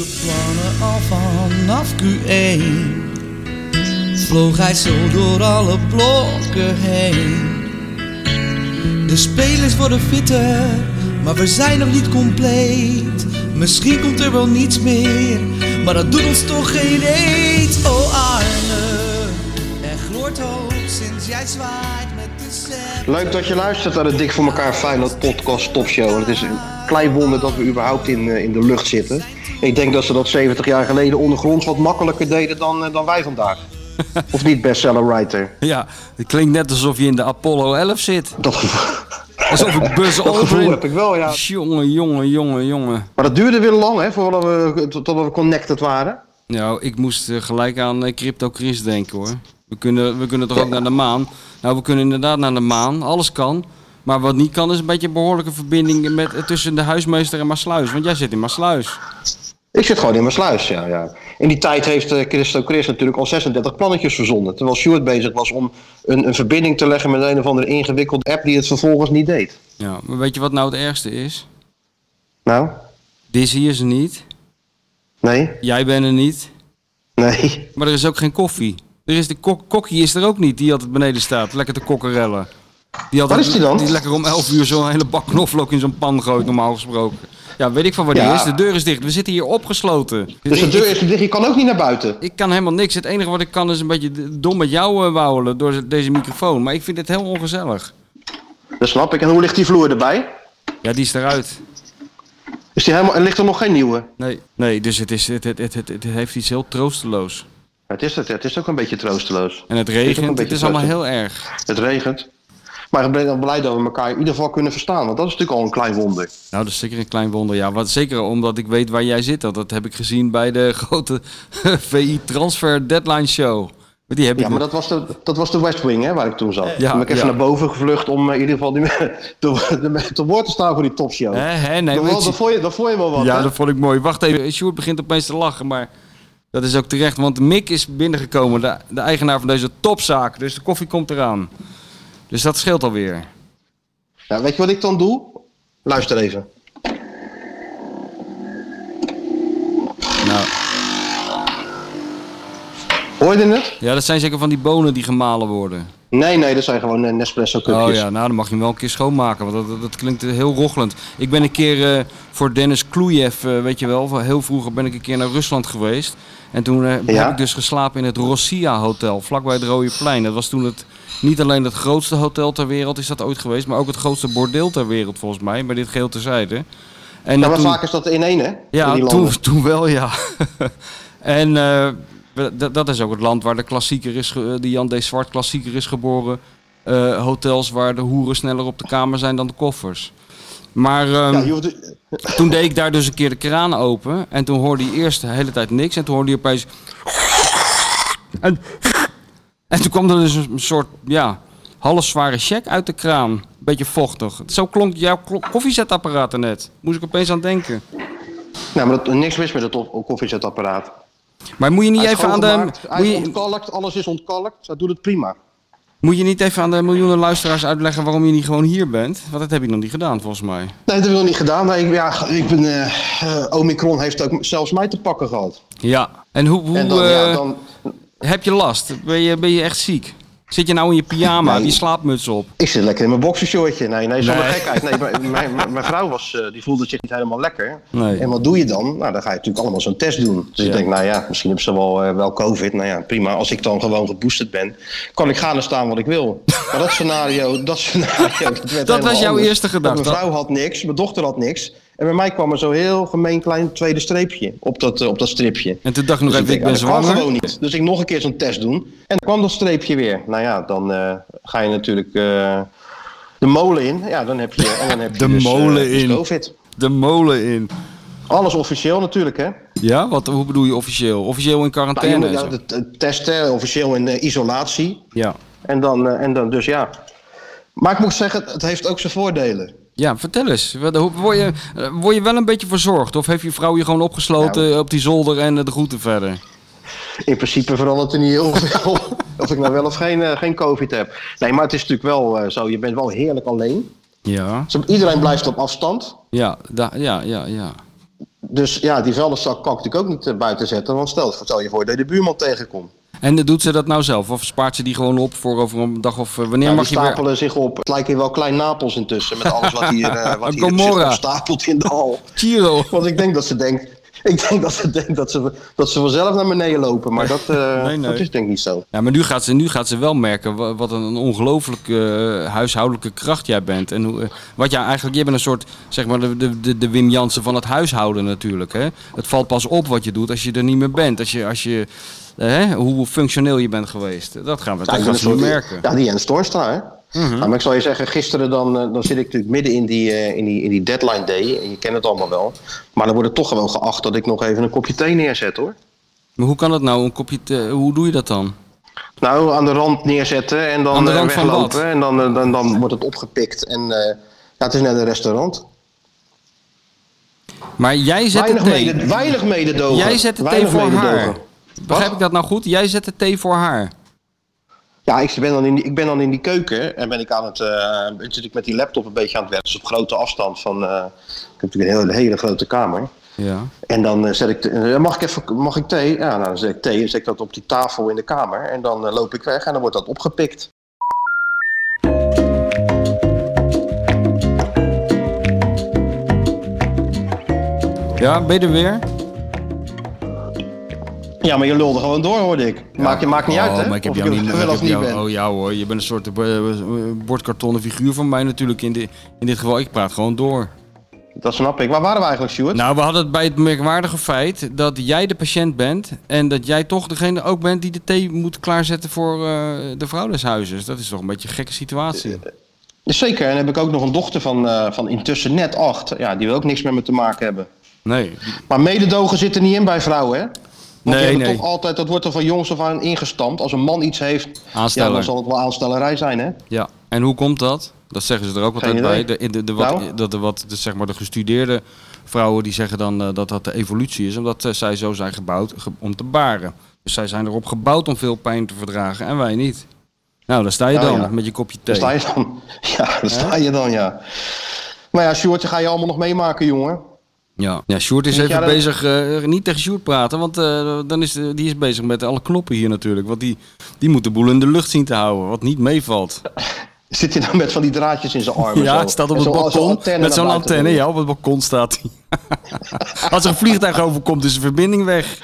goede plannen al vanaf Q1. Vloog hij zo door alle blokken heen. De spelers worden fitter, maar we zijn nog niet compleet. Misschien komt er wel niets meer, maar dat doet ons toch geen eet. Oh Arne, er gloort hoop sinds jij zwaait met de zet. Leuk dat je luistert naar de Dik voor elkaar Feyenoord podcast topshow. Het is klein wonder dat we überhaupt in, eh, in de lucht zitten. Ik denk dat ze dat 70 jaar geleden ondergronds wat makkelijker deden dan, eh, dan wij vandaag. Of niet, bestseller writer? Ja, het klinkt net alsof je in de Apollo 11 zit. Dat, gevoel- Alsof ik Buzz dat gevoel heb ik wel, ja. Jongen, jongen, jongen, jongen. Maar dat duurde weer lang, hè, voordat we, totdat we connected waren. Nou, ik moest eh, gelijk aan Crypto Chris denken hoor. We kunnen, we kunnen toch ook naar de maan? Nou, we kunnen inderdaad naar de maan. Alles kan. Maar wat niet kan is een beetje een behoorlijke verbinding met, tussen de huismeester en Maasluis. Want jij zit in Maasluis. Ik zit gewoon in mijn sluis, ja. ja. In die tijd heeft eh, Christo Chris natuurlijk al 36 plannetjes verzonnen. Terwijl Stuart bezig was om een, een verbinding te leggen met een of andere ingewikkelde app die het vervolgens niet deed. Ja, maar weet je wat nou het ergste is? Nou, Dizzy is er niet. nee, Jij bent er niet. nee. Maar er is ook geen koffie. Er is de kok kokkie is er ook niet, die altijd beneden staat. Lekker te kokkerellen. Die Waar is die dan? Die lekker om 11 uur zo'n hele bak knoflook in zo'n pan gooit, normaal gesproken. Ja, weet ik van waar die Ja. is. De deur is dicht. We zitten hier opgesloten. Dus de deur is dicht, je kan ook niet naar buiten. ik kan helemaal niks. Het enige wat ik kan is een beetje dom met jou eh, wauwelen door deze microfoon. Maar ik vind het heel ongezellig. Dat snap ik. En hoe ligt die vloer erbij? Ja, die is eruit. Is die helemaal, en ligt er nog geen nieuwe? Nee, nee dus het, is, het, het, het, het, het heeft iets heel troosteloos. Ja, het, is het, het is ook een beetje troosteloos. En het regent. Het is allemaal heel erg. Het regent. Maar ik ben dan blij dat we elkaar in ieder geval kunnen verstaan. Want dat is natuurlijk al een klein wonder. Nou, dat is zeker een klein wonder. Ja, wat, zeker omdat ik weet waar jij zit. Dat, dat heb ik gezien bij de grote VI Transfer Deadline Show. Die heb ik Ja, maar dat was de, dat was de West Wing, hè, waar ik toen zat. Ja, toen ben ik even ja. naar boven gevlucht om eh, in ieder geval die, te, te, te woord te staan voor die topshow. Hè, hè, nee, dat, zie- vond je, dat vond je wel wat, ja, hè? dat vond ik mooi. Wacht even, Sjoerd begint opeens te lachen, maar dat is ook terecht. Want Mick is binnengekomen, de, de eigenaar van deze topzaak. Dus de koffie komt eraan. Dus dat scheelt alweer. Ja, weet je wat ik dan doe? Luister even. Nou, Hoor je het? ja, dat zijn zeker van die bonen die gemalen worden. Nee, nee, dat zijn gewoon eh, Nespresso cupjes. Oh ja, nou dan mag je hem wel een keer schoonmaken, want dat, dat, dat klinkt heel rochelend. Ik ben een keer eh, voor Dennis Kloejev, eh, weet je wel, heel vroeger ben ik een keer naar Rusland geweest. En toen Ja? heb ik dus geslapen in het Rossia Hotel, vlakbij het Rode Plein. Dat was toen het, niet alleen het grootste hotel ter wereld is dat ooit geweest, maar ook het grootste bordeel ter wereld volgens mij, maar dit geheel terzijde. En Ja, dat maar toen- vaak is dat in één, hè? Ja, die toen, toen wel, ja. en eh, dat- is ook het land waar de klassieker is, de Jan D. Zwart klassieker is geboren. Eh, hotels waar de hoeren sneller op de kamer zijn dan de koffers. Maar ehm, Ja, toen deed ik daar dus een keer de kraan open. En toen hoorde hij eerst de hele tijd niks. En toen hoorde hij opeens... En, en toen kwam er dus een soort, ja, halfzware check uit de kraan. Beetje vochtig. Zo klonk jouw koffiezetapparaat er net. Moest ik opeens aan denken. nou, maar dat, niks mis met het koffiezetapparaat. Maar moet je niet even aan de... Hij is je, ontkalkt, alles is ontkalkt. Hij doet het prima. moet je niet even aan de miljoenen luisteraars uitleggen waarom je niet gewoon hier bent? Want dat heb je nog niet gedaan, volgens mij. Nee, dat heb ik nog niet gedaan. Nee, ik, ja, ik ben, eh, eh, Omicron heeft ook zelfs mij te pakken gehad. Ja. En hoe, hoe en dan, eh, ja, dan, heb je last? Ben je, ben je echt ziek? Zit je nou in je pyjama, Nee. die slaapmuts op? ik zit lekker in mijn boxershortje. Nee, nee, zonder Nee. gekheid. Nee, mijn, mijn, vrouw was, eh, die voelde zich niet helemaal lekker. Nee. En wat doe je dan? Nou, dan ga je natuurlijk allemaal zo'n test doen. Dus Ja. ik denk, nou ja, misschien hebben ze wel, eh, wel COVID. Nou ja, prima. Als ik dan gewoon geboosterd ben, kan ik gaan en staan wat ik wil. Maar dat scenario, dat scenario, dat, was jouw anders. eerste gedachte. Want Mijn vrouw had niks, mijn dochter had niks. En bij mij kwam er zo heel gemeen klein tweede streepje op dat, eh, op dat stripje. En toen dacht ik nog Dus even, ik ben denk, zwanger. gewoon niet. Dus ik nog een keer zo'n test doen. En dan kwam dat streepje weer. Nou ja, dan eh, ga je natuurlijk eh, de molen in. Ja, dan heb je, en dan heb je De dus, molen dus in. COVID. De molen in. Alles officieel natuurlijk, hè? Ja? Wat, hoe bedoel je officieel? Officieel in Nou, quarantaine ja, de, de testen, officieel in isolatie. Ja. En dan, en dan dus ja. Maar ik moet zeggen, het heeft ook zijn voordelen. Ja, vertel eens. Word je, eh, word je wel een beetje verzorgd? Of heeft je vrouw je gewoon opgesloten Nou. op die zolder en eh, de groeten verder? In principe verandert er niet heel veel of ik nou wel of geen, eh, geen COVID heb. Nee, maar het is natuurlijk wel eh, zo, je bent wel heerlijk alleen. Ja. Iedereen blijft op afstand. Ja, da- ja, ja, ja. Dus ja, die vuilniszak kan ik natuurlijk ook niet eh, buiten zetten. Want stel, stel je voor dat je de buurman tegenkomt. En doet ze dat nou zelf? Of spaart ze die gewoon op voor over een dag of... eh, wanneer mag je weer... stapelen zich op. Het lijkt hier wel klein Napels intussen. Met alles wat hier, eh, wat hier stapelt in de hal. Chiro. Want ik denk dat ze denkt... Ik denk dat ze denkt dat ze, dat ze vanzelf naar beneden lopen. Maar dat, eh, Nee, nee. dat is denk ik niet zo. Ja, maar nu gaat ze, nu gaat ze wel merken wa- wat een ongelooflijke huishoudelijke kracht jij bent. En hoe, wat jij eigenlijk, je bent een soort, zeg maar, de, de, de, de Wim Jansen van het huishouden natuurlijk. Hè? Het valt pas op wat je doet als je er niet meer bent. Als je, als je, hè, hoe functioneel je bent geweest. Dat gaan we, Ja, dat soort- merken. Ja, die Jens Toornstra, hè. Mhm. Nou, maar ik zal je zeggen, gisteren dan, eh, dan zit ik natuurlijk midden in die, eh, in, die, in die deadline day. En je kent het allemaal wel. Maar dan wordt het toch gewoon geacht dat ik nog even een kopje thee neerzet, hoor. Maar hoe kan dat nou? Een kopje thee- hoe doe je dat dan? Nou, aan de rand neerzetten en dan eh, weglopen. En dan, eh, dan, dan wordt het opgepikt. En eh, ja, het is net een restaurant. Maar jij zet Weinig, thee. mede, weinig mededogen. Jij zet de thee voor mededogen. haar. Begrijp ik dat nou goed? Jij zet de thee voor haar. Ja, ik ben, dan in die, ik ben dan in die keuken en ben ik aan het, eh, zit ik met die laptop een beetje aan het werken. Dus op grote afstand van, eh, ik heb natuurlijk een hele, hele grote kamer. Ja. En dan eh, zet ik, de- mag ik even, mag ik thee? Ja, nou, dan zet ik thee, dan zet ik dat op die tafel in de kamer. En dan loop ik weg en dan wordt dat opgepikt. Ja, ben je er weer? Ja, maar je lulde gewoon door, hoorde ik. Maakt, je maakt niet uit, Oh, hè? Maar ik heb of jou ik niet ik of heb niet jou- ben. Oh ja hoor, je bent een soort eh, eh, bordkartonnen figuur van mij natuurlijk in, di- in dit geval. Ik praat gewoon door. Dat snap ik. Waar waren we eigenlijk, Stuart? Nou, we hadden het bij het merkwaardige feit dat jij de patiënt bent en dat jij toch degene ook bent die de thee moet klaarzetten voor eh, de vrouw des huizes. Dat is toch een beetje een gekke situatie. Zeker, en dan heb ik ook nog een dochter van, van intussen net acht. Ja, die wil ook niks met me te maken hebben. Nee. Maar mededogen zit er niet in bij vrouwen, hè? Want Nee, nee. toch altijd, dat wordt er van jongs af aan ingestampt. Als een man iets heeft, ja, dan zal het wel aanstellerij zijn, hè? Ja, en hoe komt dat? Dat zeggen ze er ook altijd bij. De, de, de, wat, Nou? dat de, wat, de, zeg maar de gestudeerde vrouwen die zeggen dan eh, dat dat de evolutie is. Omdat eh, zij zo zijn gebouwd ge- om te baren. Dus zij zijn erop gebouwd om veel pijn te verdragen en wij niet. Nou, daar sta je Ja, dan ja. met je kopje thee. Daar sta je dan. Ja, daar sta je dan, ja. Maar ja, Sjoerd, ga je allemaal nog meemaken, jongen. Ja, ja Sjoerd is even bezig, eh, niet tegen Sjoerd praten, want eh, dan is, die is bezig met alle knoppen hier natuurlijk. Want die, die moet de boel in de lucht zien te houden, wat niet meevalt. Zit hij dan met van die draadjes in zijn armen? Ja, het staat op het zo- balkon met zo'n antenne. Ja, op het balkon staat hij. Als er een vliegtuig overkomt, is de verbinding weg.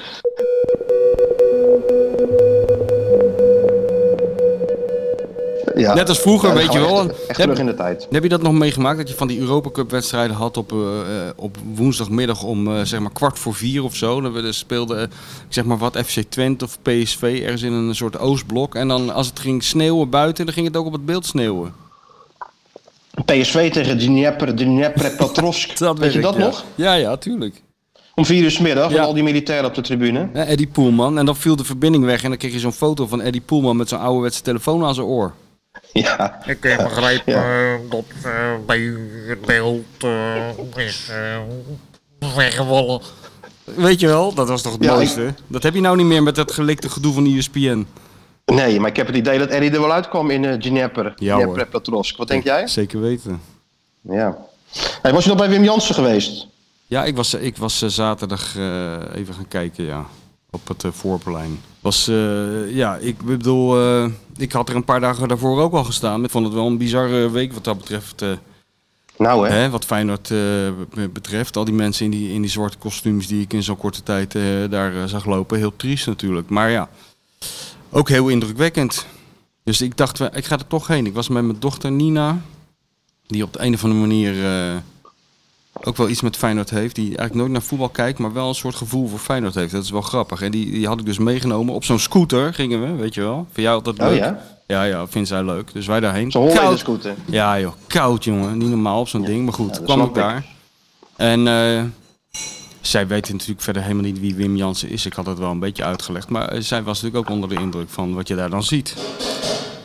Ja. Net als vroeger, Ja, weet je we wel. Echt, echt Heb- terug in de tijd. Heb je dat nog meegemaakt? Dat je van die Europa Cup wedstrijden had op, eh, eh, op woensdagmiddag om eh, zeg maar kwart voor vier of zo. Dan we- speelden, ik zeg maar wat, FC Twente of PSV ergens in een soort oostblok. En dan als het ging sneeuwen buiten, dan ging het ook op het beeld sneeuwen. PSV tegen Dnieper, Dnieper Petrovsk. Weet je dat ja. nog? Ja, ja, tuurlijk. Om vier uur 's middag Ja. met al die militairen op de tribune. Ja, Eddie Poelman. En dan viel de verbinding weg en dan kreeg je zo'n foto van Eddie Poelman met zo'n ouderwetse telefoon aan zijn oor. Ja. Ik eh, begrijp Ja. eh, dat eh, bij het beeld eh, is eh, weggevallen. Weet je wel, dat was toch het Ja, ik- mooiste? Dat heb je nou niet meer met dat gelikte gedoe van E ESPN. Nee, maar ik heb het idee dat Eddie er wel uitkwam in uh, Dnieper. Ja. Petrovsk. Wat denk jij? Zeker weten. Ja. Hey, was je nog bij Wim Jansen geweest? Ja, ik was, ik was zaterdag eh, even gaan kijken, ja. Op het eh, Voorplein. Was, eh, ja, ik bedoel, eh, ik had er een paar dagen daarvoor ook al gestaan. Ik vond het wel een bizarre week wat dat betreft. eh, Nou hè. hè, wat Feyenoord eh, be- betreft. Al die mensen in die, in die zwarte kostuums die ik in zo'n korte tijd eh, daar zag lopen. Heel triest natuurlijk. Maar ja, ook heel indrukwekkend. Dus ik dacht, ik ga er toch heen. Ik was met mijn dochter Nina. Die op de een of andere manier eh, ook wel iets met Feyenoord heeft. Die eigenlijk nooit naar voetbal kijkt, maar wel een soort gevoel voor Feyenoord heeft. Dat is wel grappig. En die, die had ik dus meegenomen. Op zo'n scooter gingen we, weet je wel. Vind jij altijd Oh leuk? ja? Ja, ja, vindt zij leuk. Dus wij daarheen. Zo'n Koud. scooter. Ja joh, koud jongen. Niet normaal op zo'n ding. Maar goed, kwam ik daar. En eh, zij weten natuurlijk verder helemaal niet wie Wim Jansen is. Ik had het wel een beetje uitgelegd. Maar eh, zij was natuurlijk ook onder de indruk van wat je daar dan ziet.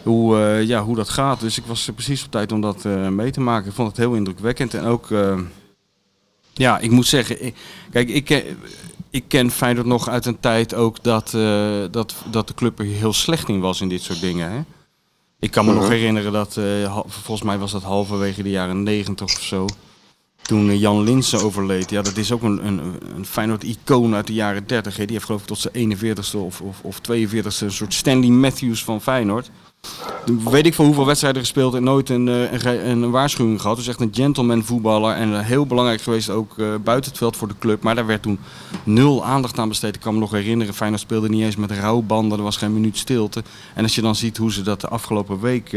Hoe, eh, ja, hoe dat gaat. Dus ik was precies op tijd om dat mee te maken. Ik vond het heel indrukwekkend. En ook, ja, ik moet zeggen... ik- kijk, ik, ken- ik ken Feyenoord nog uit een tijd ook dat, eh, dat, dat de club er heel slecht in was in dit soort dingen. Hè? Ik kan me nog herinneren dat, eh, volgens mij was dat halverwege de jaren negentig of zo. toen eh, Jan Linsen overleed. Ja, dat is ook een, een, een Feyenoord-icoon uit de jaren 30. Hè. Die heeft geloof ik tot zijn 41ste of, of, of 42ste een soort Stanley Matthews van Feyenoord. Weet ik van hoeveel wedstrijden gespeeld en nooit een, eh, een, een waarschuwing gehad. Dus echt een gentleman voetballer en eh, heel belangrijk geweest ook eh, buiten het veld voor de club. Maar daar werd toen nul aandacht aan besteed. Ik kan me nog herinneren, Feyenoord speelde niet eens met rouwbanden. Er was geen minuut stilte. En als je dan ziet hoe ze dat de afgelopen week,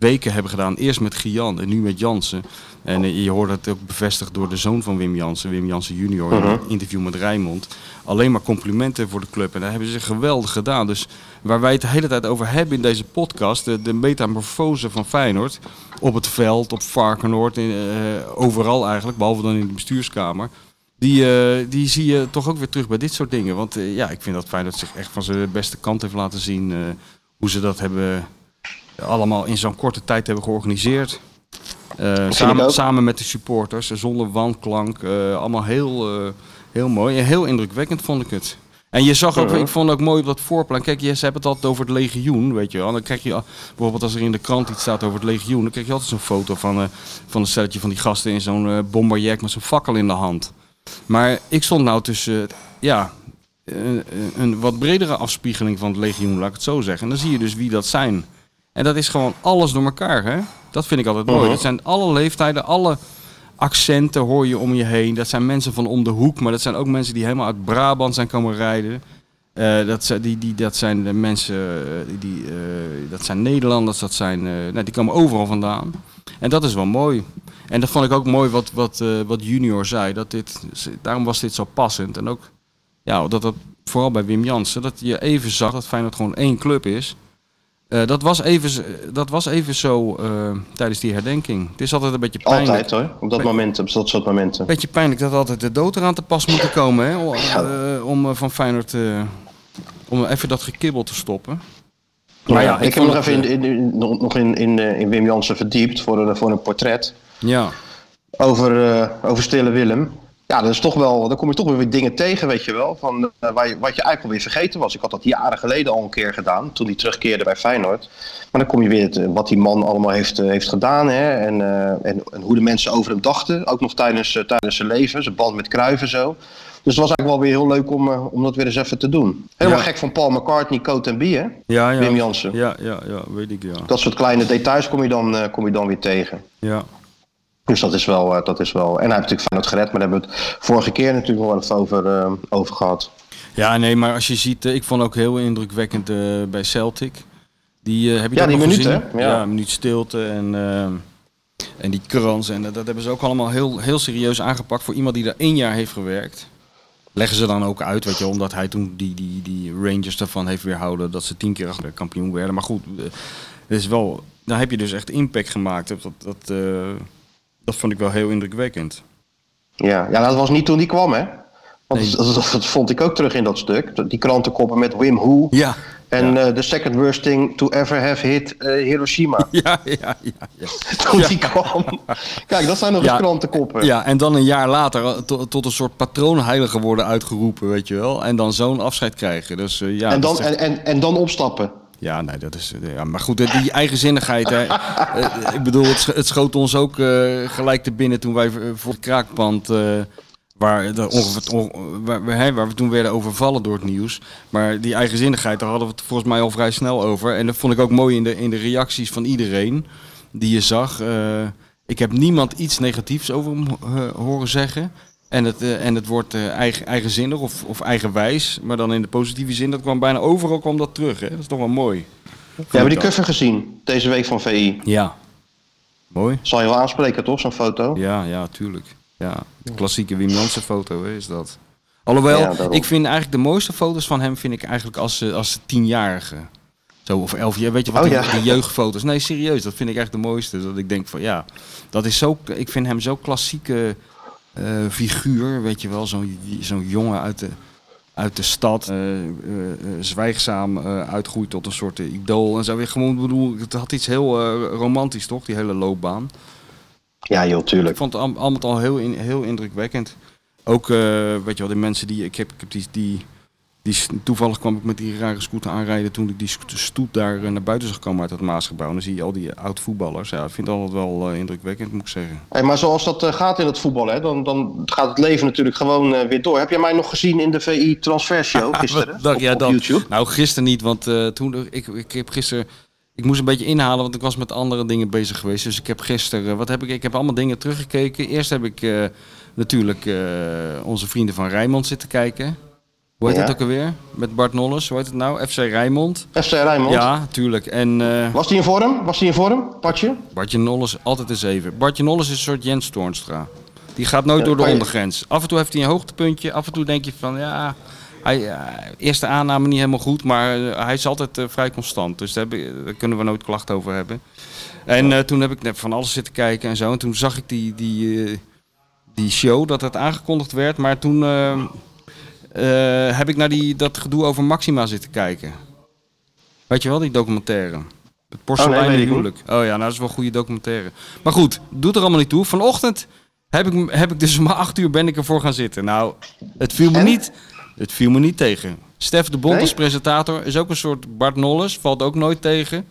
weken hebben gedaan. Eerst met Gian en nu met Jansen. En eh, je hoort het ook bevestigd door de zoon van Wim Jansen, Wim Jansen junior, in een interview met Rijnmond. Alleen maar complimenten voor de club. En dat hebben ze geweldig gedaan. Dus waar wij het de hele tijd over hebben in deze podcast, de, de metamorfose van Feyenoord. Op het veld, op Varkenoord, in, eh, overal eigenlijk, behalve dan in de bestuurskamer. Die, eh, die zie je toch ook weer terug bij dit soort dingen. Want ja, ik vind dat Feyenoord zich echt van zijn beste kant heeft laten zien. hoe ze dat hebben allemaal in zo'n korte tijd hebben georganiseerd. Eh, samen, samen met de supporters, zonder wanklank. eh, allemaal heel, eh, heel mooi en heel indrukwekkend vond ik het. En je zag ook, ik vond ook mooi op dat voorplan. Kijk, je, ze hebben het altijd over het legioen, weet je wel. Dan krijg je, bijvoorbeeld als er in de krant iets staat over het legioen, dan krijg je altijd zo'n foto van, van een stelletje van die gasten in zo'n eh bomberjack met zo'n fakkel in de hand. Maar ik stond nou tussen, ja, een, een wat bredere afspiegeling van het legioen, laat ik het zo zeggen. En dan zie je dus wie dat zijn. En dat is gewoon alles door elkaar, hè? Dat vind ik altijd mooi. Mhm. Dat zijn alle leeftijden, alle accenten hoor je om je heen. Dat zijn mensen van om de hoek, maar dat zijn ook mensen die helemaal uit Brabant zijn komen rijden. Eh, dat, zijn, die, die, dat zijn de mensen, eh, die, eh, dat zijn Nederlanders, dat zijn, eh, nou, die komen overal vandaan. En dat is wel mooi. En dat vond ik ook mooi wat, wat, wat Junior zei. Dat dit, daarom was dit zo passend. En ook ja, dat dat vooral bij Wim Jansen, dat je even zag dat Feyenoord gewoon één club is. Eh, dat, was even, z- dat was even zo eh, tijdens die herdenking. Het is altijd een beetje pijnlijk. Altijd hoor, op dat moment, op dat soort momenten. Beetje pijnlijk dat altijd de dood eraan te pas moet komen. Hè? Om, eh, om eh, van Feyenoord eh, om even dat gekibbel te stoppen. Maar ja, ik, heb vond nog even eh, in, in, nog in, in, eh, in Wim Jansen verdiept voor een, voor een portret Ja, over, eh, over Stille Willem. Ja, dat is toch wel, dan kom je toch weer weer dingen tegen, weet je wel, van, eh, waar je, wat je eigenlijk alweer vergeten was. Ik had dat jaren geleden al een keer gedaan, toen hij terugkeerde bij Feyenoord. Maar dan kom je weer te- wat die man allemaal heeft, eh, heeft gedaan hè, en, eh, en, en hoe de mensen over hem dachten. Ook nog tijdens, eh, tijdens zijn leven, zijn band met Cruijff en zo. Dus het was eigenlijk wel weer heel leuk om, eh, om dat weer eens even te doen. Helemaal Ja. gek van Paul McCartney, Coat en Bie, hè? ja, ja. Wim Jansen. Ja, ja, ja, weet ik ja. Dat soort kleine details kom je dan, eh, kom je dan weer tegen. ja. Dus dat is wel, eh, dat is wel. En hij heeft natuurlijk Feyenoord gered, maar daar hebben we het vorige keer natuurlijk nog wel even over, eh, over gehad. Ja, nee, maar als je ziet, eh, ik vond ook heel indrukwekkend bij Celtic. Die heb je Ja, die minuut, hè? Ja. Ja, een minuut stilte en, en die krans. En dat, dat hebben ze ook allemaal heel, heel serieus aangepakt voor iemand die daar één jaar heeft gewerkt. Leggen ze dan ook uit, weet je, omdat hij toen die, die, die Rangers ervan heeft weerhouden dat ze tien keer achter kampioen werden. Maar goed, het is wel, daar heb je dus echt impact gemaakt. Dat, dat, dat vond ik wel heel indrukwekkend. Ja, ja, dat was niet toen die kwam, hè? Want Nee. dat, dat, dat vond ik ook terug in dat stuk. Die krantenkoppen met Wim Who. Ja, En eh, the second worst thing to ever have hit eh, Hiroshima. ja, ja, ja. ja. Toen die kwam. Kijk, dat zijn nog eens krantenkoppen. Ja, en dan een jaar later eh, to- tot een soort patroonheilige worden uitgeroepen, weet je wel. En dan zo'n afscheid krijgen. Dus eh, ja, en, dan, echt- en, en, en dan opstappen. Ja, nee, dat is. eh, Ja, maar goed, die eigenzinnigheid. Hè, Eh, ik bedoel, het, sch- het schoot ons ook eh, gelijk te binnen toen wij voor het kraakpand. waar, ongeveer, on- waar, hè, waar we toen werden overvallen door het nieuws. Maar die eigenzinnigheid, daar hadden we het volgens mij al vrij snel over. En dat vond ik ook mooi in de, in de reacties van iedereen die je zag. Ik heb niemand iets negatiefs over hem horen zeggen. En het, eh, en het wordt eh, eigen, eigenzinnig of, of eigenwijs. Maar dan in de positieve zin, dat kwam bijna overal kwam dat terug. Hè? Dat is toch wel mooi. We hebben die cover gezien deze week van VI. Ja. Mooi. Zal je wel aanspreken, toch, zo'n foto? Ja, ja, tuurlijk. Ja, de klassieke Wim Jansen foto hè, is dat. Alhoewel, Ja, ik vind eigenlijk de mooiste foto's van hem vind ik eigenlijk als, eh, als tienjarige. Zo, of elf jaar, weet je wat, Oh, ja. die jeugdfoto's. Nee, serieus, dat vind ik echt de mooiste. Dat ik denk van, ja, dat is zo, ik vind hem zo klassieke eh, figuur, weet je wel. Zo'n zo'n jongen uit de, uit de stad, eh, eh, zwijgzaam uitgroeit tot een soort idool. En zo weer gewoon, ik bedoel, het had iets heel romantisch, toch, die hele loopbaan. Ja, joh, Ik tuurlijk. vond het al- allemaal al heel, in, heel indrukwekkend. Ook, weet je wel, de mensen die... Ik heb, ik heb die, die Die, toevallig kwam ik met die rare scooter aanrijden toen ik die stoet daar eh, naar buiten zag komen uit het Maasgebouw. En dan zie je al die oud voetballers. Ja, ik vind het altijd wel eh, indrukwekkend, moet ik zeggen. Hey, maar zoals dat eh, gaat in het voetbal, hè, dan, dan gaat het leven natuurlijk gewoon eh, weer door. Heb jij mij nog gezien in de VI Transfershow gisteren? Op, dan? YouTube? Nou, gisteren niet, want eh, toen, ik, ik heb gisteren... Ik moest een beetje inhalen, want ik was met andere dingen bezig geweest. Dus ik heb gisteren... Wat heb ik? Ik heb allemaal dingen teruggekeken. Eerst heb ik eh, natuurlijk eh, onze vrienden van Rijnmond zitten kijken. Hoe heet Ja. het ook alweer? Met Bart Nolles. Hoe heet het nou? FC Rijnmond. FC Rijnmond. Ja, tuurlijk. En eh, Was die in vorm? Was die in vorm, Patje? Bartje Nolles, altijd een zeven. Bartje Nolles is een soort Jens Toornstra. Die gaat nooit Ja, door de je- ondergrens. Af en toe heeft hij een hoogtepuntje. Af en toe denk je van, ja... Hij, eh, eerste aanname niet helemaal goed, maar eh, hij is altijd vrij constant. Dus daar, heb ik- daar kunnen we nooit klachten over hebben. En toen heb ik van alles zitten kijken en zo. En toen zag ik die, die, die show, dat het aangekondigd werd. Maar toen eh, heb ik naar die, dat gedoe over Maxima zitten kijken. Weet je wel, die documentaire. Het ik niet. huwelijk. Oh ja, nou dat is wel een goede documentaire. Maar goed, doet er allemaal niet toe. Vanochtend heb ik, heb ik dus om acht uur ben ik ervoor gaan zitten. Nou, het viel me, En? niet, het viel me niet tegen. Stef de Bond Nee? als presentator is ook een soort Bart Nolles. Valt ook nooit tegen.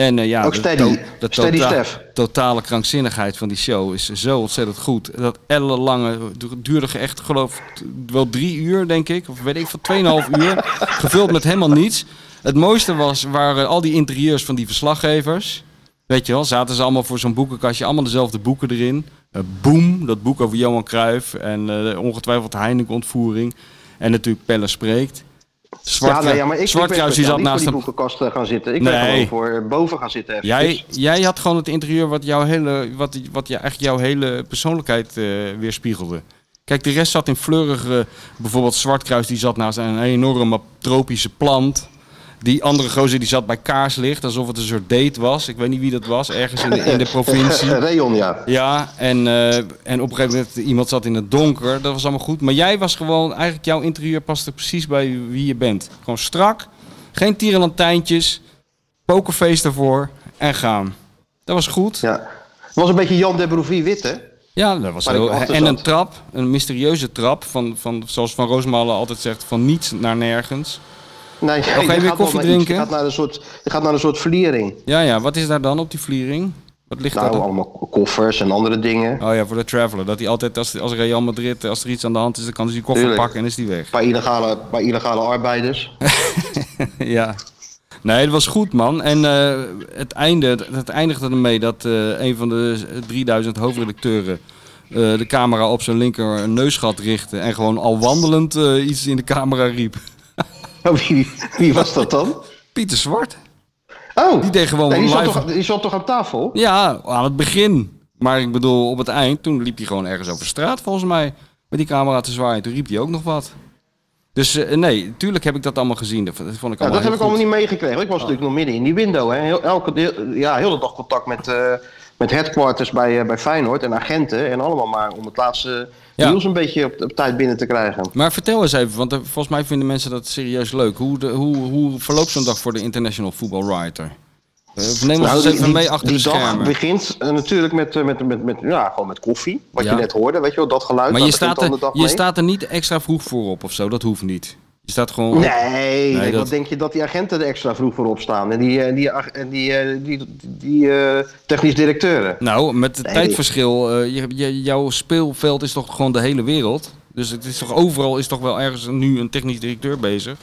En eh, ja, Ook de steady. to- de Steady tota- totale krankzinnigheid van die show is zo ontzettend goed. Dat ellenlange, du- duurde echt geloof ik wel drie uur denk ik. Of weet ik van 2,5 uur. Gevuld met helemaal niets. Het mooiste was, waren al die interieurs van die verslaggevers. Weet je wel, zaten ze allemaal voor zo'n boekenkastje. Allemaal dezelfde boeken erin. Eh, Boom, dat boek over Johan Cruijff. En eh, ongetwijfeld Heineken-ontvoering. En natuurlijk Pelle Spreekt. Zwart, ja, nee, ja, maar ik, Zwartkruis ben die zat niet naast voor hem. die boekenkast eh, gaan zitten. Ik ben gewoon voor eh, boven gaan zitten. even. Jij, jij had gewoon het interieur wat, jouw hele, wat, wat ja, echt jouw hele persoonlijkheid eh, weerspiegelde. Kijk, de rest zat in fleurige... Bijvoorbeeld Zwartkruis, die zat naast een enorme tropische plant. Die andere gozer die zat bij kaarslicht, alsof het een soort date was. Ik weet niet wie dat was, ergens in de, in de provincie. Rayon, ja. Ja, en, eh, en op een gegeven moment iemand zat in het donker. Dat was allemaal goed. Maar jij was gewoon, eigenlijk jouw interieur paste precies bij wie je bent. Gewoon strak, geen tierenlantijntjes, pokerface ervoor en gaan. Dat was goed. Ja, ja. Het was een beetje Jan de Broevie wit, hè? dat was heel, En een trap, een mysterieuze trap, van, van, zoals Van Roosmalen altijd zegt, van niets naar nergens. Nee, ga je je weer gaat koffie iets. drinken? Je gaat naar een soort, je gaat naar een soort vliering. Ja, ja, wat is daar dan op die vliering? Wat ligt Nou, daar dan? allemaal koffers en andere dingen. Oh ja, voor de traveler. Dat hij altijd, als, als Real Madrid, als er iets aan de hand is, dan kan hij zijn koffer Tuurlijk. pakken en is hij weg. Paar illegale, paar illegale arbeiders. ja. Nee, dat was goed, man. En eh, het, einde, het eindigde ermee dat eh, een van de 3000 hoofdredacteuren eh, de camera op zijn linker neusgat richtte en gewoon al wandelend iets in de camera riep. Oh, wie, wie was dat dan? Pieter Zwart. Oh, Die deed gewoon nee, die, zat live- toch, die zat toch aan tafel? Ja, aan het begin. Maar ik bedoel, op het eind, toen liep hij gewoon ergens over straat volgens mij. Met die camera te zwaaien. Toen riep hij ook nog wat. Dus eh, nee, tuurlijk heb ik dat allemaal gezien. Dat, vond ik Ja, allemaal dat heb ik allemaal niet meegekregen. Ik was natuurlijk nog midden in die window. Hè. Heel, elke, ja, heel de dag contact met, eh, met headquarters bij, eh, bij Feyenoord en agenten. En allemaal maar om het laatste Ja. nieuws een beetje op, op tijd binnen te krijgen. Maar vertel eens even, want volgens mij vinden mensen dat serieus leuk. Hoe, de, hoe, hoe verloopt zo'n dag voor de International Football Writer? Eh, neem ons Nou, even die- mee achter die de dag schermen. begint eh, natuurlijk met, eh, met, met, met, ja, gewoon met koffie. Wat Ja. je net hoorde, weet je wel, dat geluid. Maar je staat, er, je mee. staat er niet extra vroeg voor op of zo, dat hoeft niet. Je staat gewoon... op. Nee, nee, dat- wat denk je dat die agenten er extra vroeg voor opstaan? En die, eh, die, en die, eh, die, die, eh, technisch directeuren. Nou, met het Nee. tijdverschil, je, je- jouw speelveld is toch gewoon de hele wereld? Dus het is toch overal is toch wel ergens nu een technisch directeur bezig?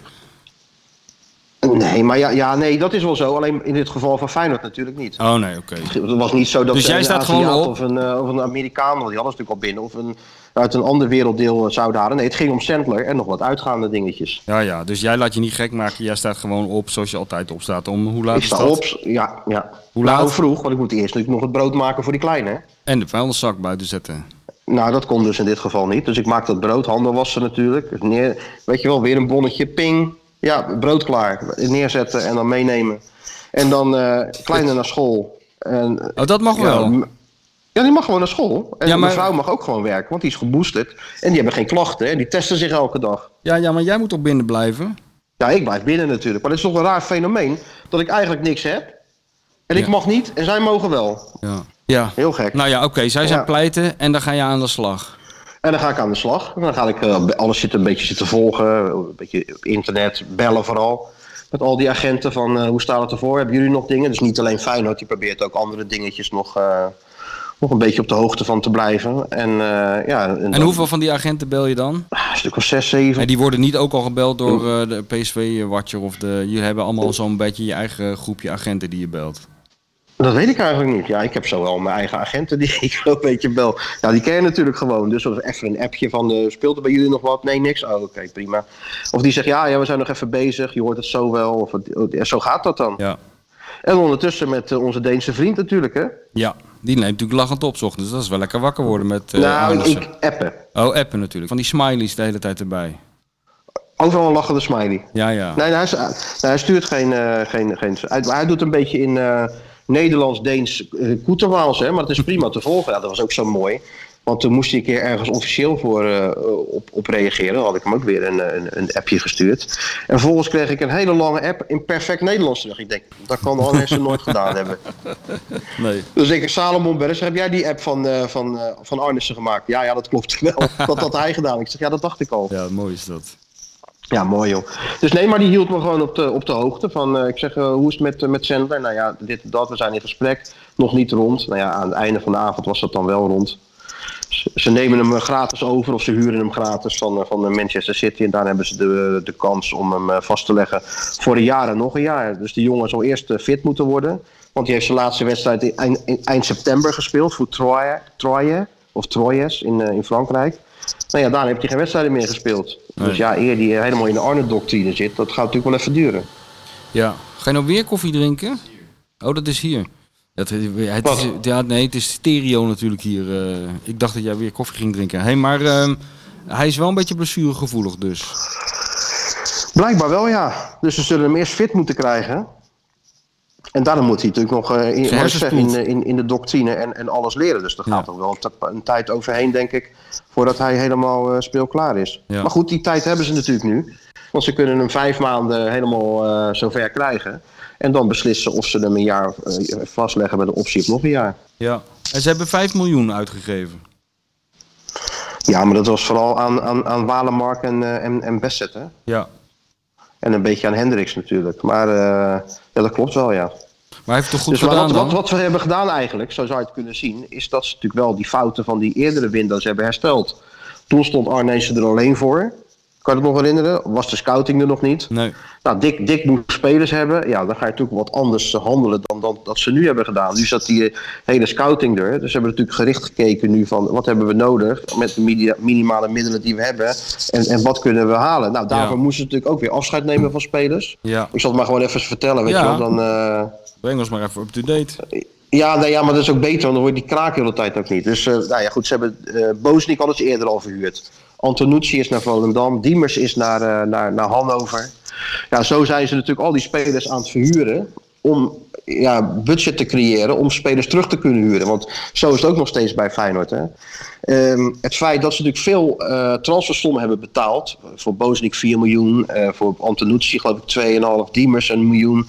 Nee, maar ja, ja, nee, dat is wel zo. Alleen in dit geval van Feyenoord natuurlijk niet. Oh nee, oké. Het was niet zo dat Dus jij een staat Aziat gewoon op? Of een, eh, of een Amerikaan, die hadden ze natuurlijk al binnen. Of een, uit een ander werelddeel eh, zouden halen. Nee, het ging om Sandler en nog wat uitgaande dingetjes. Ja, ja, dus jij laat je niet gek maken. Jij staat gewoon op zoals je altijd opstaat. Om hoe laat Ik is sta op, ja, ja. Hoe nou, laat? vroeg, want ik moet eerst natuurlijk nog het brood maken voor die kleine. hè. En de vuilniszak buiten zetten. Nou, dat kon dus in dit geval niet. Dus ik maak dat brood, handen wassen natuurlijk. Neer, weet je wel, weer een bonnetje, ping. Ja, brood klaar. Neerzetten en dan meenemen. En dan eh kleine naar school. En, Oh, dat mag ja, wel. Ja, die mag gewoon naar school. En Ja, maar- mijn vrouw mag ook gewoon werken, want die is geboosterd. En die hebben geen klachten en die testen zich elke dag. Ja, ja, maar jij moet toch binnen blijven? Ja, ik blijf binnen natuurlijk. Maar het is toch een raar fenomeen dat ik eigenlijk niks heb. En ik mag niet en zij mogen wel. Ja. Ja. Heel gek. Nou ja, oké. zij zijn pleiten en dan ga je aan de slag. En dan ga ik aan de slag. En dan ga ik eh, alles zitten, een beetje zitten volgen. Een beetje op internet, bellen vooral. Met al die agenten van eh, hoe staat het ervoor? Hebben jullie nog dingen? Dus niet alleen Feyenoord, die probeert ook andere dingetjes nog, eh, nog een beetje op de hoogte van te blijven. En, ja, en, En dan- hoeveel van die agenten bel je dan? een stuk of zes, zeven. En die worden niet ook al gebeld door eh, de PSV-watcher of de... Jullie hebben allemaal zo'n beetje je eigen groepje agenten die je belt. Dat weet ik eigenlijk niet. Ja, ik heb zo wel mijn eigen agenten die ik wel een beetje bel. Ja, die ken je natuurlijk gewoon. Dus als even een appje van, eh, speelt er bij jullie nog wat? Nee, niks. Oh, oké, prima. Of die zegt, ja, ja, we zijn nog even bezig. Je hoort het zo wel. Of ja, zo gaat dat dan. Ja. En ondertussen met eh, onze Deense vriend natuurlijk, hè? Ja, die neemt natuurlijk lachend op 's ochtends. Dat is wel lekker wakker worden met eh nou, ik appen. Oh, appen natuurlijk. Van die smileys de hele tijd erbij. Overal een lachende smiley. Ja, ja. Nee, hij, is- nee, hij stuurt geen... geen, geen hij, hij doet een beetje in Nederlands-Deens uh, Koeterwaals, hè? Maar dat is prima te volgen. Ja, dat was ook zo mooi. Want toen moest een keer ergens officieel voor, eh, op, op reageren. Dan had ik hem ook weer een, een, een appje gestuurd. En vervolgens kreeg ik een hele lange app in perfect Nederlands terug. Ik denk, dat kan Arnessen nooit gedaan hebben. Nee. Dus ik, Salomon Berres, heb jij die app van, eh van, eh, van Arnissen gemaakt? Ja, ja, dat klopt wel. Dat had hij gedaan. Ik zeg, ja, dat dacht ik al. Ja, mooi is dat. Ja, mooi joh. Dus nee, maar die hield me gewoon op de, op de hoogte van, eh, ik zeg, eh, hoe is het met, eh, met Sandler? Nou ja, dit dat, we zijn in gesprek. Nog niet rond. Nou ja, aan het einde van de avond was dat dan wel rond. Ze, nemen hem gratis over of ze huren hem gratis van, van Manchester City. En daar hebben ze de, de kans om hem vast te leggen voor een jaar en nog een jaar. Dus die jongen zal eerst fit moeten worden. Want die heeft zijn laatste wedstrijd in, eind, in eind september gespeeld voor Troyes, Troyes of Troyes in, in Frankrijk. Nou ja, daarna heeft hij geen wedstrijden meer gespeeld. Nee. Dus ja, eer die helemaal in de Arne-doctrine zit, dat gaat natuurlijk wel even duren. Ja. Ga je nou weer koffie drinken? Oh, dat is hier. Dat, het is, ja, nee, het is stereo natuurlijk hier. eh. ik dacht dat jij weer koffie ging drinken. Hey, maar ehm, hij is wel een beetje blessuregevoelig dus. Blijkbaar wel, ja. Dus ze zullen hem eerst fit moeten krijgen. En daarna moet hij natuurlijk nog eh, in, zeg, in, in, in de doctrine en, en alles leren. Dus er Ja. gaat ook wel een, tijd overheen, denk ik, voordat hij helemaal eh, speelklaar is. Ja. Maar goed, die tijd hebben ze natuurlijk nu. Want ze kunnen hem vijf maanden helemaal eh, zover krijgen. En dan beslissen of ze hem een jaar vastleggen met een optie op nog een jaar. Ja. En ze hebben 5 miljoen uitgegeven. Ja, maar dat was vooral aan, aan, aan Walemark en, eh, en, en Besset, hè? Ja. En een beetje aan Hendricks natuurlijk. Maar eh, ja, dat klopt wel, ja. Maar hij heeft toch goed Dus gedaan wat, wat we hebben gedaan eigenlijk, zo zou je het kunnen zien, is dat ze natuurlijk wel die fouten van die eerdere windows hebben hersteld. Toen stond Arnezen er alleen voor. Kan je het nog herinneren? Was de scouting er nog niet? Nee. Nou, Dick, Dick moet spelers hebben. Ja, dan ga je natuurlijk wat anders eh, handelen dan, dan dat ze nu hebben gedaan. Nu zat die eh, hele scouting er. Dus ze hebben natuurlijk gericht gekeken nu van wat hebben we nodig met de media- minimale middelen die we hebben. En, en wat kunnen we halen? Nou, daarvoor Ja. moesten ze natuurlijk ook weer afscheid nemen van spelers. Ja. Ik zal het maar gewoon even vertellen, weet Ja. je wel. Dan, eh, Breng ons maar even up-to-date. Ja, nee, ja, maar dat is ook beter, want dan hoor je die kraak de hele tijd ook niet. Dus eh, nou ja, goed, ze hebben eh Boznik al eens eerder al verhuurd. Antonucci is naar Volendam, Diemers is naar, eh, naar, naar Hannover. Ja, zo zijn ze natuurlijk al die spelers aan het verhuren om ja, budget te creëren om spelers terug te kunnen huren. Want zo is het ook nog steeds bij Feyenoord. Hè? Ehm, het feit dat ze natuurlijk veel transfersommen hebben betaald. Voor Boznik 4 miljoen, voor Antonucci geloof ik 2,5, Diemers een miljoen.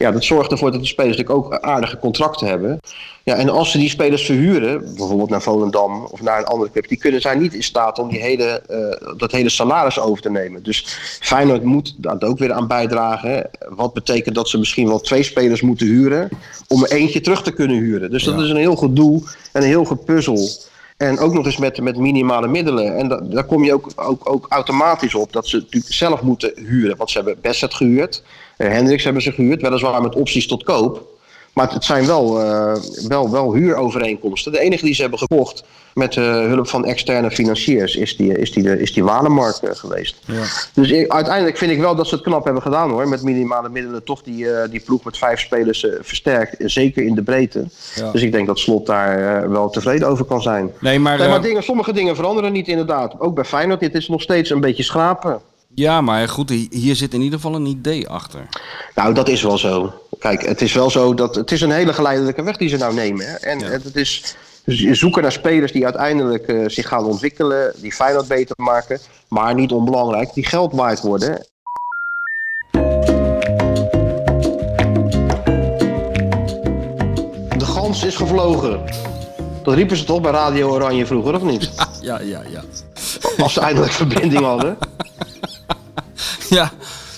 Ja, dat zorgt ervoor dat die spelers natuurlijk ook aardige contracten hebben. Ja, en als ze die spelers verhuren, bijvoorbeeld naar Volendam of naar een andere club, die kunnen zijn niet in staat om die hele, eh, dat hele salaris over te nemen. Dus Feyenoord moet daar ook weer aan bijdragen. Wat betekent dat ze misschien wel twee spelers moeten huren om er eentje terug te kunnen huren. Dus dat Ja. is een heel gedoe en een heel gepuzzel. En ook nog eens met, met minimale middelen. En da- daar kom je ook, ook, ook automatisch op dat ze natuurlijk zelf moeten huren. Want ze hebben Besset gehuurd. Eh, Hendricks hebben ze gehuurd. Weliswaar met opties tot koop. Maar het- zijn wel, eh, wel, wel huurovereenkomsten. De enige die ze hebben gekocht met eh, hulp van externe financiers is die, is die, is die Walemark eh, geweest. Ja. Dus ik- uiteindelijk vind ik wel dat ze het knap hebben gedaan hoor. Met minimale middelen toch die, die ploeg met vijf spelers versterkt. Zeker in de breedte. Ja. Dus ik denk dat Slot daar wel tevreden over kan zijn. Nee, maar, Nee, maar dingen, sommige dingen veranderen niet inderdaad. Ook bij Feyenoord, dit is nog steeds een beetje schrapen. Ja, maar goed, hier zit in ieder geval een idee achter. Nou, dat is wel zo. Kijk, het is wel zo dat het is een hele geleidelijke weg die ze nou nemen. Hè? En Ja. het is ze zoeken naar spelers die uiteindelijk eh, zich gaan ontwikkelen, die Feyenoord beter maken, maar niet onbelangrijk, die geld waard worden. De gans is gevlogen. Dat Dat riepen ze toch bij Radio Oranje vroeger, of niet? Ja, ja, ja. Als ze eindelijk verbinding hadden. Ja,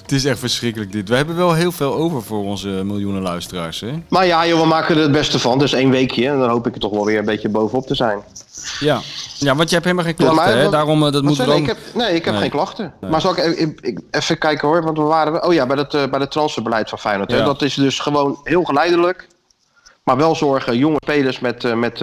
het is echt verschrikkelijk dit. We hebben wel heel veel over voor onze miljoenen luisteraars, hè? Maar ja, joh, we maken er het beste van. Dus één weekje. En dan hoop ik er toch wel weer een beetje bovenop te zijn. Ja. Ja, want je hebt helemaal geen Ja, klachten, maar hè? wat- Daarom, eh, dat moet je? ik heb, nee, ik heb Nee. geen klachten. Maar zal ik, even- ik- even kijken hoor, want we waren... Oh ja, bij het, eh, bij het transferbeleid van Feyenoord. Hè? Dat is dus gewoon heel geleidelijk. Maar wel zorgen, jonge spelers met, eh, met,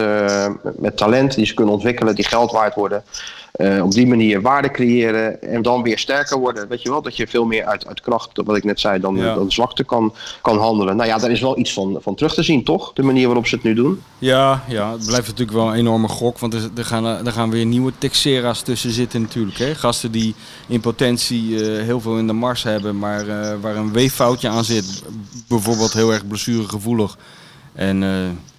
met talent die ze kunnen ontwikkelen, die geld waard worden. Eh, op die manier waarde creëren en dan weer sterker worden. Weet je wel, dat je veel meer uit, uit kracht, wat ik net zei, dan, Ja. dan zwakte kan, kan handelen. Nou ja, daar is wel iets van, van terug te zien, toch? De manier waarop ze het nu doen. Ja, ja, het blijft natuurlijk wel een enorme gok. Want er, er, gaan, er gaan weer nieuwe Texera's tussen zitten natuurlijk. Hè? Gasten die in potentie eh, heel veel in de mars hebben, maar eh, waar een weeffoutje aan zit. Bijvoorbeeld heel erg blessuregevoelig. En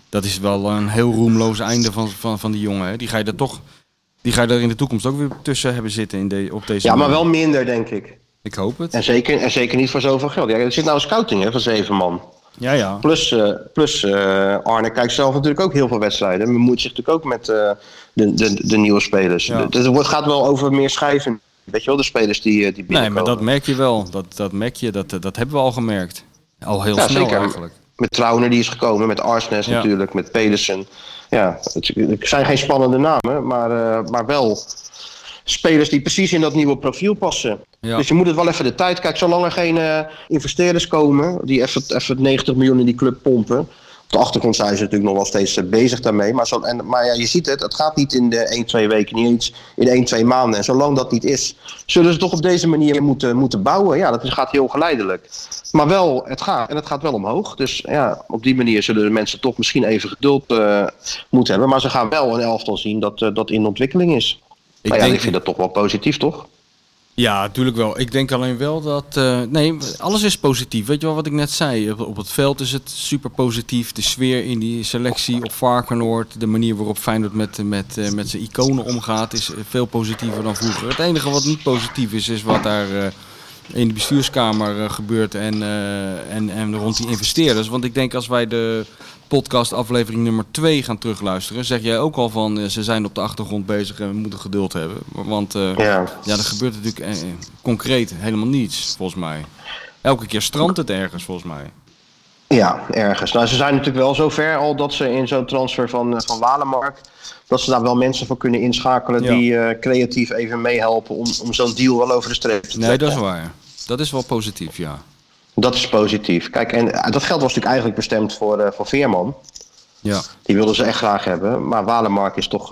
dat is wel een heel roemloos einde van, van, van die jongen. Hè? Die ga je er toch... Die ga je er in de toekomst ook weer tussen hebben zitten in de, op deze Ja, maar wel minder, denk ik. Ik hoop het. En zeker, en zeker niet voor zoveel geld. Ja, er zit nou een scouting hè, van zeven man. Ja, ja. Plus, eh, plus eh, Arne kijkt zelf natuurlijk ook heel veel wedstrijden. En bemoeit zich natuurlijk ook met eh, de, de, de nieuwe spelers. Ja. Het wordt- gaat wel over meer schijven. Weet je wel, de spelers die, die Nee, binnenkomen. maar dat merk je wel. Dat, dat merk je, dat, dat hebben we al gemerkt. Al heel Ja, snel zeker. eigenlijk. Met Trauner die is gekomen, met Arsnes Ja. natuurlijk, met Pedersen. Ja, het, het zijn geen spannende namen, maar, eh, maar wel spelers die precies in dat nieuwe profiel passen. Ja. Dus je moet het wel even de tijd. Kijk, zolang er geen eh, investeerders komen die even, even 90 miljoen in die club pompen. De achtergrond zijn ze natuurlijk nog wel steeds eh, bezig daarmee. Maar, zo, en, maar ja, je ziet het, het gaat niet in de 1, 2 weken, niet eens in 1, 2 maanden. En zolang dat niet is, zullen ze toch op deze manier moeten, moeten bouwen. Ja, dat gaat heel geleidelijk. Maar wel, het gaat. En het gaat wel omhoog. Dus ja, op die manier zullen de mensen toch misschien even geduld eh, moeten hebben. Maar ze gaan wel een elftal zien dat, eh, dat in ontwikkeling is. Ik maar ja, denk- ik vind dat toch wel positief, toch? Ja, natuurlijk wel. Ik denk alleen wel dat. eh, nee, alles is positief. Weet je wel wat ik net zei? Op, het veld is het super positief. De sfeer in die selectie op Varkenoord. De manier waarop Feyenoord met, met, eh, met zijn iconen omgaat. is veel positiever dan vroeger. Het enige wat niet positief is, is wat daar. eh, in de bestuurskamer eh, gebeurt en, eh, en, en rond die investeerders. Want ik denk als wij de podcast aflevering nummer 2 gaan terugluisteren, zeg jij ook al van eh, ze zijn op de achtergrond bezig en we moeten geduld hebben. Want Ja. ja, er gebeurt natuurlijk eh, concreet helemaal niets, volgens mij. Elke keer strandt het ergens, volgens mij. Ja, ergens. Nou, ze zijn natuurlijk wel zover al dat ze in zo'n transfer van, eh, van Walemark... dat ze daar wel mensen voor kunnen inschakelen Ja. die eh, creatief even meehelpen... om, om zo'n deal wel over de streep te Nee, trekken. dat is waar. Dat is wel positief, ja. Dat is positief. Kijk, en eh, dat geld was natuurlijk eigenlijk bestemd voor, voor Veerman. Ja, Die wilden ze echt graag hebben. Maar Walemark is toch,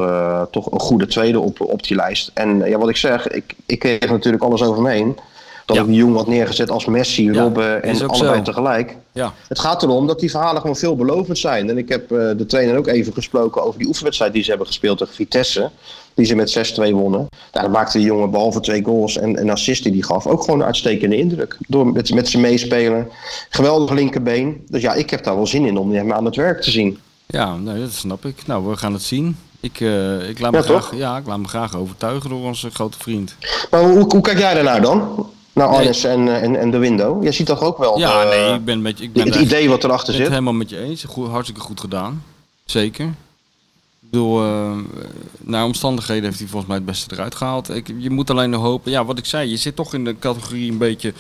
toch een goede tweede op, op die lijst. En ja, wat ik zeg, ik, ik kreeg natuurlijk alles over me heen. Dat Ja. die jongen had neergezet als Messi, Robben en allebei zo. tegelijk. ja. Het gaat erom dat die verhalen gewoon veelbelovend zijn. En ik heb eh, de trainer ook even gesproken over die oefenwedstrijd die ze hebben gespeeld tegen Vitesse. Die ze met 6-2 wonnen. Daar maakte die jongen behalve twee goals en een assist die hij gaf ook gewoon een uitstekende indruk. Door met, met ze meespelen. Geweldig linkerbeen. Dus ja, ik heb daar wel zin in om hem aan het werk te zien. Ja, nee, dat snap ik. Nou, we gaan het zien. Ik, eh, ik, laat me graag, ja, ik laat me graag overtuigen door onze grote vriend. Maar hoe, hoe kijk jij daarnaar dan? Nee. Arnes en, eh, en, en de window. Jij ziet toch ook wel Ja, eh, nee, ik ben met je. Ik ben het idee wat erachter ben het zit. helemaal met je eens. Goed, hartstikke goed gedaan. Zeker. Ik bedoel, eh, naar omstandigheden heeft hij volgens mij het beste eruit gehaald. Ik, je moet alleen nog hopen. Ja, wat ik zei, je zit toch in de categorie een beetje.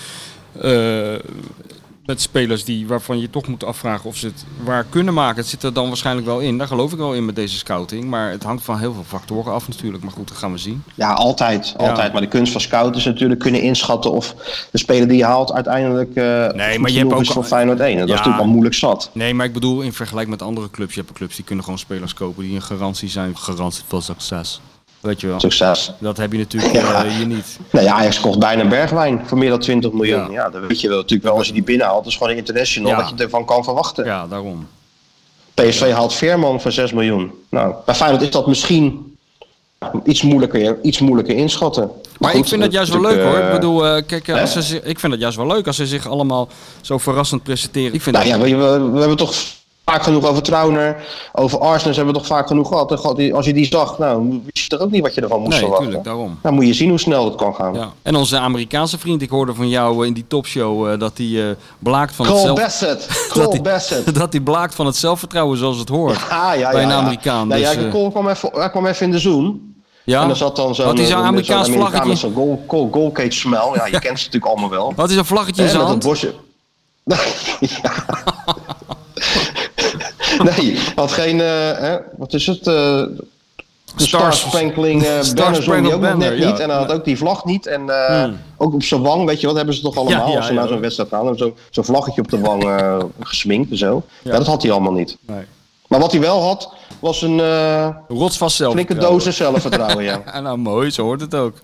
Met spelers die, waarvan je toch moet afvragen of ze het waar kunnen maken. Het zit er dan waarschijnlijk wel in. Daar geloof ik wel in met deze scouting. Maar het hangt van heel veel factoren af natuurlijk. Maar goed, dat gaan we zien. Ja, altijd. Ja. altijd. Maar de kunst van scout is natuurlijk kunnen inschatten of de speler die je haalt uiteindelijk eh maar goed je hebt ook is voor Feyenoord 1. Dat Ja. is natuurlijk al moeilijk zat. Nee, maar ik bedoel in vergelijking met andere clubs. Je hebt clubs die kunnen gewoon spelers kopen die een garantie zijn. Garantie voor succes. Weet je wel. Succes. Dat heb je natuurlijk Ja. eh, hier niet. Nou ja, Ajax kocht bijna Bergwijn voor meer dan 20 miljoen. Ja. Ja, dat weet je wel natuurlijk wel als je die binnenhaalt. Dat is gewoon een international Ja. wat je ervan kan verwachten. Ja, daarom. PSV haalt Veerman voor 6 miljoen. Nou, bij Feyenoord is dat misschien iets moeilijker, iets moeilijker inschatten. Maar goed, ik vind dat juist wel leuk hoor. Ik bedoel, eh, kijk, eh, hè? als ze, ik vind dat juist wel leuk als ze zich allemaal zo verrassend presenteren. Ik vind Nou dat... ja, we, we, we hebben toch vaak genoeg over Trauner, over Arsenal hebben we toch vaak genoeg gehad. En die- Als je die zag, nou, wist je toch ook niet wat je ervan moest Nee, verwachten. natuurlijk, daarom. Dan moet je zien hoe snel het kan gaan. Ja. En onze Amerikaanse vriend, ik hoorde van jou eh, in die topshow eh, dat hij eh, blaakt van het Cole zelf... Bassett, dat Bassett. hij blaakt van het zelfvertrouwen zoals het hoort. Ah, ja, bij ja, een ja. Amerikaan, Nee, dus, ja, Cole kwam even, hij kwam even in de zoom. Ja? En er zat dan zo'n zo'n eh, Amerikaans vlaggetje? zo'n goal, goal, goal cage smel. Ja, je kent ze natuurlijk allemaal wel. Wat is een vlaggetje in zijn dat bosje. ja. nee, hij had geen, eh, hè, wat is het? eh de Star Stars- Sprinkling eh banner zong ook nog net niet. En hij had ook die vlag niet. En Hmm. ook op zijn wang, weet je wat, hebben ze toch allemaal Ja, ja, als ze naar zo'n wedstrijd gaan. Zo'n zo'n vlaggetje op de wang eh, gesminkt en zo. Ja. dat had hij allemaal niet. Nee. Maar wat hij wel had, was een eh, Rotsvast flinke zelfvertrouwen. dosis zelfvertrouwen, ja. Nou mooi, zo hoort het ook.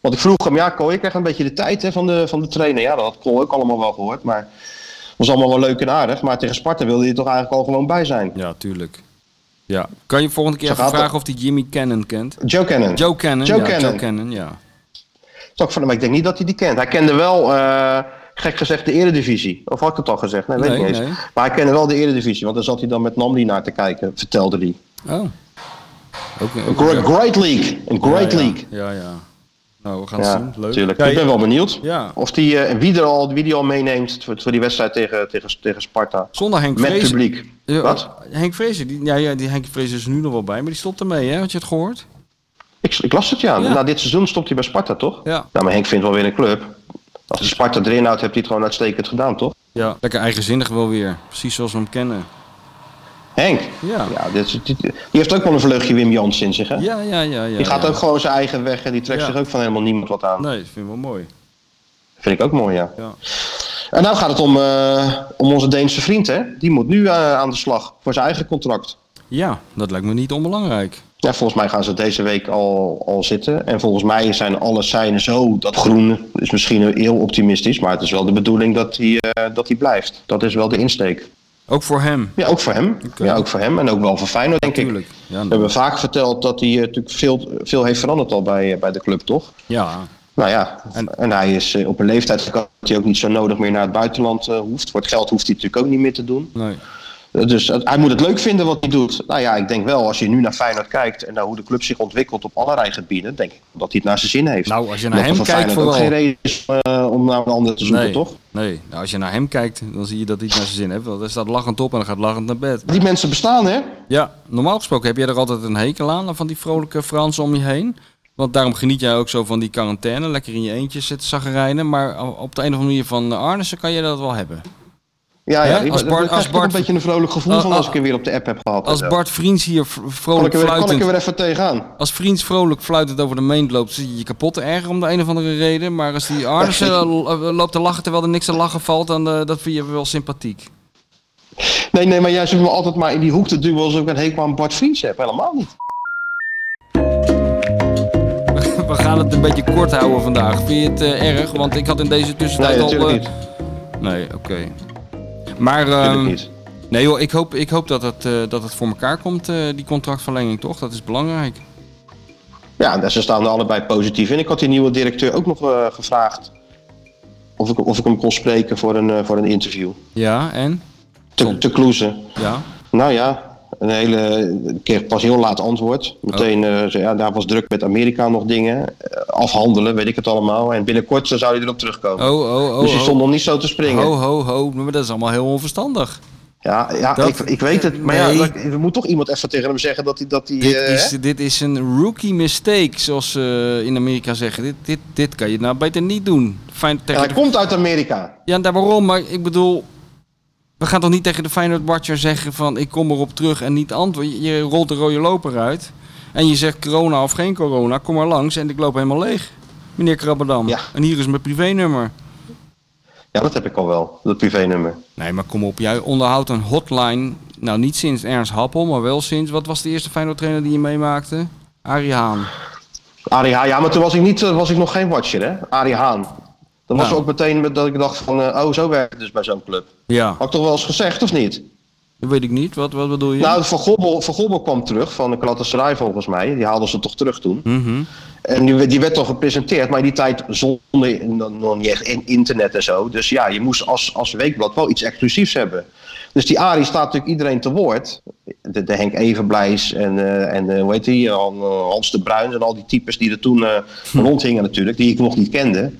Want ik vroeg hem, ja, Ko, je krijgt een beetje de tijd hè, van, de, van de trainer. Ja, dat had Cole ook allemaal wel gehoord. Maar was allemaal wel leuk en aardig. Maar tegen Sparta wilde hij toch eigenlijk al gewoon bij zijn. Ja, tuurlijk. Ja. Kan je volgende keer even vragen of hij Jimmy Cannon kent? Joe Cannon. Joe Cannon, Joe ja. Cannon. Joe Cannon, ja. Toch van hem, maar ik denk niet dat hij die kent. Hij kende wel, eh, gek gezegd, de eredivisie. Of had ik het al gezegd? Nee, weet Nee, ik niet eens. Maar hij kende wel de eredivisie. Want daar zat hij dan met Namdi naar te kijken, vertelde hij. Oh. Een great, league. Een great ja, ja. league. Ja, ja. Nou, we gaan het zien. Leuk. natuurlijk. Ja, ik ben wel benieuwd. Ja. Of die, eh, wie, er al, wie die al meeneemt voor, voor die wedstrijd tegen, tegen, tegen Sparta. Zonder Henk Met Vrezen. publiek. Wat? Henk Vrezen, die, ja, ja, die Henk Vrezen is nu nog wel bij, maar die stopt ermee, hè? Had je het gehoord? Ik, ik las het ja. Ja. Na dit seizoen stopt hij bij Sparta, toch? Ja. Ja, maar Henk vindt wel weer een club. Als de Sparta erin houdt, heeft hij het gewoon uitstekend gedaan, toch? Ja. Lekker eigenzinnig wel weer. Precies zoals we hem kennen. Henk? Ja. Ja, dit, is- dit- die heeft ook wel een vleugje Wim Jans in zich, hè? Ja, ja, ja. ja die gaat ja. ook gewoon zijn eigen weg en die trekt Ja. zich ook van helemaal niemand wat aan. Nee, dat vind ik wel mooi. Vind ik ook mooi, ja. Ja. En nou gaat het om, eh, om onze Deense vriend, hè? Die moet nu eh, aan de slag voor zijn eigen contract. ja, dat lijkt me niet onbelangrijk. Ja, volgens mij gaan ze deze week al, al zitten. En volgens mij zijn alle seinen zo dat groen is misschien heel optimistisch. Maar het is wel de bedoeling dat hij, eh, dat hij blijft. Dat is wel de insteek. Ook voor hem. Ja, ook voor hem. Ja, ook voor hem. En ook wel voor Feyenoord, denk ik. Ja, We hebben vaak verteld dat hij eh, natuurlijk veel, veel heeft veranderd al bij, eh, bij de club, toch? ja. Nou ja, En- en, hij is eh, op een leeftijd dat hij ook niet zo nodig meer naar het buitenland hoeft. Voor het geld hoeft hij natuurlijk ook niet meer te doen. Nee. Eh, Dus eh, hij moet het leuk vinden wat hij doet. Nou ja, ik denk wel, als je nu naar Feyenoord kijkt en naar hoe de club zich ontwikkelt op allerlei gebieden, denk ik dat hij het naar zijn zin heeft. Nou, als je naar Dat hem kijkt Feyenoord ook vooral. geen reden is eh, om naar een ander te zoeken, Nee, toch? nee. Nou, als je naar hem kijkt, dan zie je dat hij het naar zijn zin heeft. Want hij staat lachend op en dan gaat lachend naar bed. Die mensen bestaan, hè? Ja, normaal gesproken heb jij er altijd een hekel aan, van die vrolijke Fransen om je heen. Want daarom geniet jij ook zo van die quarantaine, lekker in je eentje zitten zaggerijnen. Maar op de een of andere manier van Arnissen kan je dat wel hebben. Ja, ja. Als Bart- als Bart- een beetje een vrolijk gevoel Ah, van als ik hem weer op de app heb gehad. Als. Bart Vriends hier vrolijk weer, kan ik fluitend... er weer even tegenaan. Als Vriends vrolijk fluitend over de meent loopt, zit je je kapot erger om de een of andere reden. Maar als die Arnissen eh, l- loopt te lachen terwijl er niks te lachen valt, dan uh, dat vind je wel sympathiek. Nee, nee, maar jij zit me altijd maar in die hoek te duwen alsof ik een hekel aan Bart Vries heb. Helemaal niet. We gaan het een beetje kort houden vandaag. Vind je het erg? Want ik had in deze tussentijd Nee, al... natuurlijk uh, niet. Nee, oké. Maar... Um, niet. Nee joh, ik hoop, ik hoop dat, het, uh, dat het voor elkaar komt, uh, die contractverlenging toch? Dat is belangrijk. Ja, ze staan er allebei positief in. Ik had die nieuwe directeur ook nog uh, gevraagd of ik, of ik hem kon spreken voor een, voor een interview. Ja, en? Te, te Kloeze. Ja. Nou ja, een hele, kreeg pas heel laat antwoord. Meteen, oh. uh, ja, daar was druk met Amerika nog dingen. Uh, afhandelen, weet ik het allemaal. En binnenkort zou hij erop terugkomen. Oh, oh, oh, dus hij stond oh. nog niet zo te springen. Ho, ho, ho. Maar dat is allemaal heel onverstandig. Ja, ja Dat- ik, ik weet het. Maar nee. ja, er moet toch iemand even tegen hem zeggen dat hij... Dat hij Dit, eh, is, dit is een rookie mistake, zoals ze in Amerika zeggen. Dit, dit, dit kan je nou beter niet doen. Fijn ja, tegen hij de- komt uit Amerika. Ja, daar waarom? Maar ik bedoel, we gaan toch niet tegen de Feyenoord Watcher zeggen van ik kom erop terug en niet antwoorden. Je, rolt de rode loper uit en je zegt corona of geen corona, kom maar langs en ik loop helemaal leeg. Meneer Krabberdam. Ja. En hier is mijn privénummer. Ja, dat heb ik al wel. Dat privénummer. Nee, maar kom op, jij onderhoudt een hotline. Nou, niet sinds Ernst Happel, maar wel sinds. Wat was de eerste Feyenoord trainer die je meemaakte? Arie Haan. Arie Haan, ja, maar toen was ik, niet, eh, was ik nog geen watcher, hè? Arie Haan. Dan was Nou. ook meteen met dat ik dacht van, eh, oh, zo werkt het dus bij zo'n club. Ja. Had ik toch wel eens gezegd, of niet? Dat weet ik niet. Wat, wat bedoel je? Nou, Van Gobbel, Van Gobbel kwam terug van de Galatasaray volgens mij. Die haalden ze toch terug toen. Mhm. En die, die werd toch gepresenteerd, maar in die tijd zonder nog niet echt in- internet en zo. Dus ja, je moest als, als weekblad wel iets exclusiefs hebben. Dus die Arie staat natuurlijk iedereen te woord. De, de Henk Evenblijs en, eh, en eh, hoe heet die, Han- Hans de Bruin en al die types die er toen rondhingen natuurlijk, die ik nog niet kende.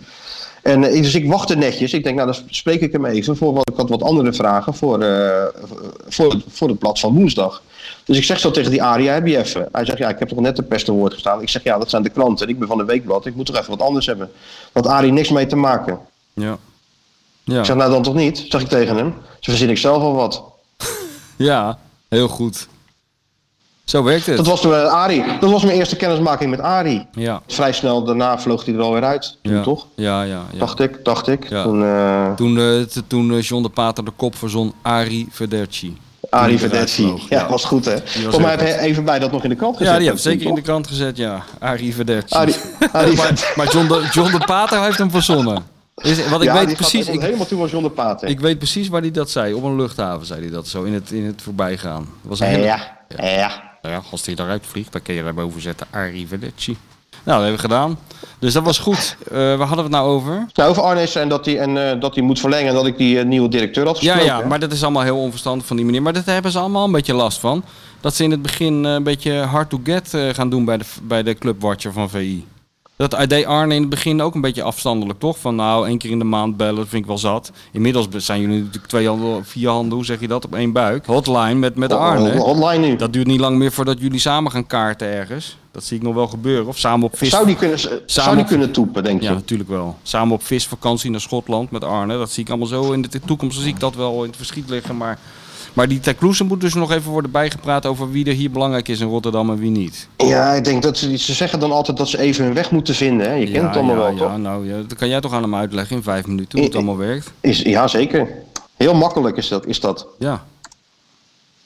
En eh, dus ik wachtte netjes. Ik denk, nou dan spreek ik hem even voor wat ik had wat andere vragen voor, eh, voor, het, voor het blad van woensdag. Dus ik zeg zo tegen die Arie, heb je even? Hij zegt, ja, ik heb toch net een pestenwoord gestaan. Ik zeg, ja, dat zijn de kranten. Ik ben van de Weekblad. Ik moet toch even wat anders hebben. Want Arie niks mee te maken. Ja. Ja. Ik zeg, nou dan toch niet? Zeg ik tegen hem. Zo verzin ik zelf al wat. ja, heel goed. Zo werkt het. Dat was, toen, eh, Arie. dat was mijn eerste kennismaking met Arie. Ja. Vrij snel daarna vloog hij er alweer uit. Toen, Ja. toch? Ja, ja, ja. Dacht ik, dacht ik. Ja. Toen, eh, Toen, eh, toen John de Pater de kop verzon Ari Verderci. Arie Toen vloog. Ja, was goed hè. Volgens mij hij even bij dat nog in de krant gezet. Ja, die heeft toen, zeker in de krant gezet, ja. Ari Verderci. Arie, Arie maar maar John, de, John de Pater heeft hem verzonnen. Is, wat ik ja, weet precies, ik, helemaal toe als John de Pater. ik weet precies waar hij dat zei. Op een luchthaven zei hij dat zo in het, in het voorbijgaan. Was een hele- ja, ja. Nou ja, als hij eruit vliegt, dan kun je daarboven zetten Arrivederci. Nou, dat hebben we gedaan. Dus dat was goed. Eh, waar hadden we het nou over? Nou, over Arnes en dat hij, en, eh, dat hij moet verlengen en dat ik die eh, nieuwe directeur had Ja, gesproken. ja, maar dat is allemaal heel onverstandig van die meneer. Maar daar hebben ze allemaal een beetje last van. Dat ze in het begin een beetje hard to get gaan doen bij de, bij de clubwatcher van VI. Dat deed Arne in het begin ook een beetje afstandelijk, toch? Van nou, één keer in de maand bellen, dat vind ik wel zat. Inmiddels zijn jullie natuurlijk twee handen, vier handen, hoe zeg je dat, op één buik. Hotline met, met Arne. Hotline nu. Dat duurt niet lang meer voordat jullie samen gaan kaarten ergens. Dat zie ik nog wel gebeuren. Of samen op vis. Zou die kunnen, zou Samen- die kunnen toepen, denk je? Ja, natuurlijk wel. Samen op visvakantie naar Schotland met Arne. Dat zie ik allemaal zo. In de toekomst zie ik dat wel in het verschiet liggen. Maar, maar die Tecloesen moet dus nog even worden bijgepraat over wie er hier belangrijk is in Rotterdam en wie niet. Ja, ik denk dat ze, ze zeggen dan altijd dat ze even hun weg moeten vinden. Hè? Je kent het allemaal ja, wel, ja, toch? nou, ja, dat kan jij toch aan hem uitleggen in vijf minuten hoe het allemaal werkt. Is, ja, zeker. Heel makkelijk is dat. Is dat. Ja.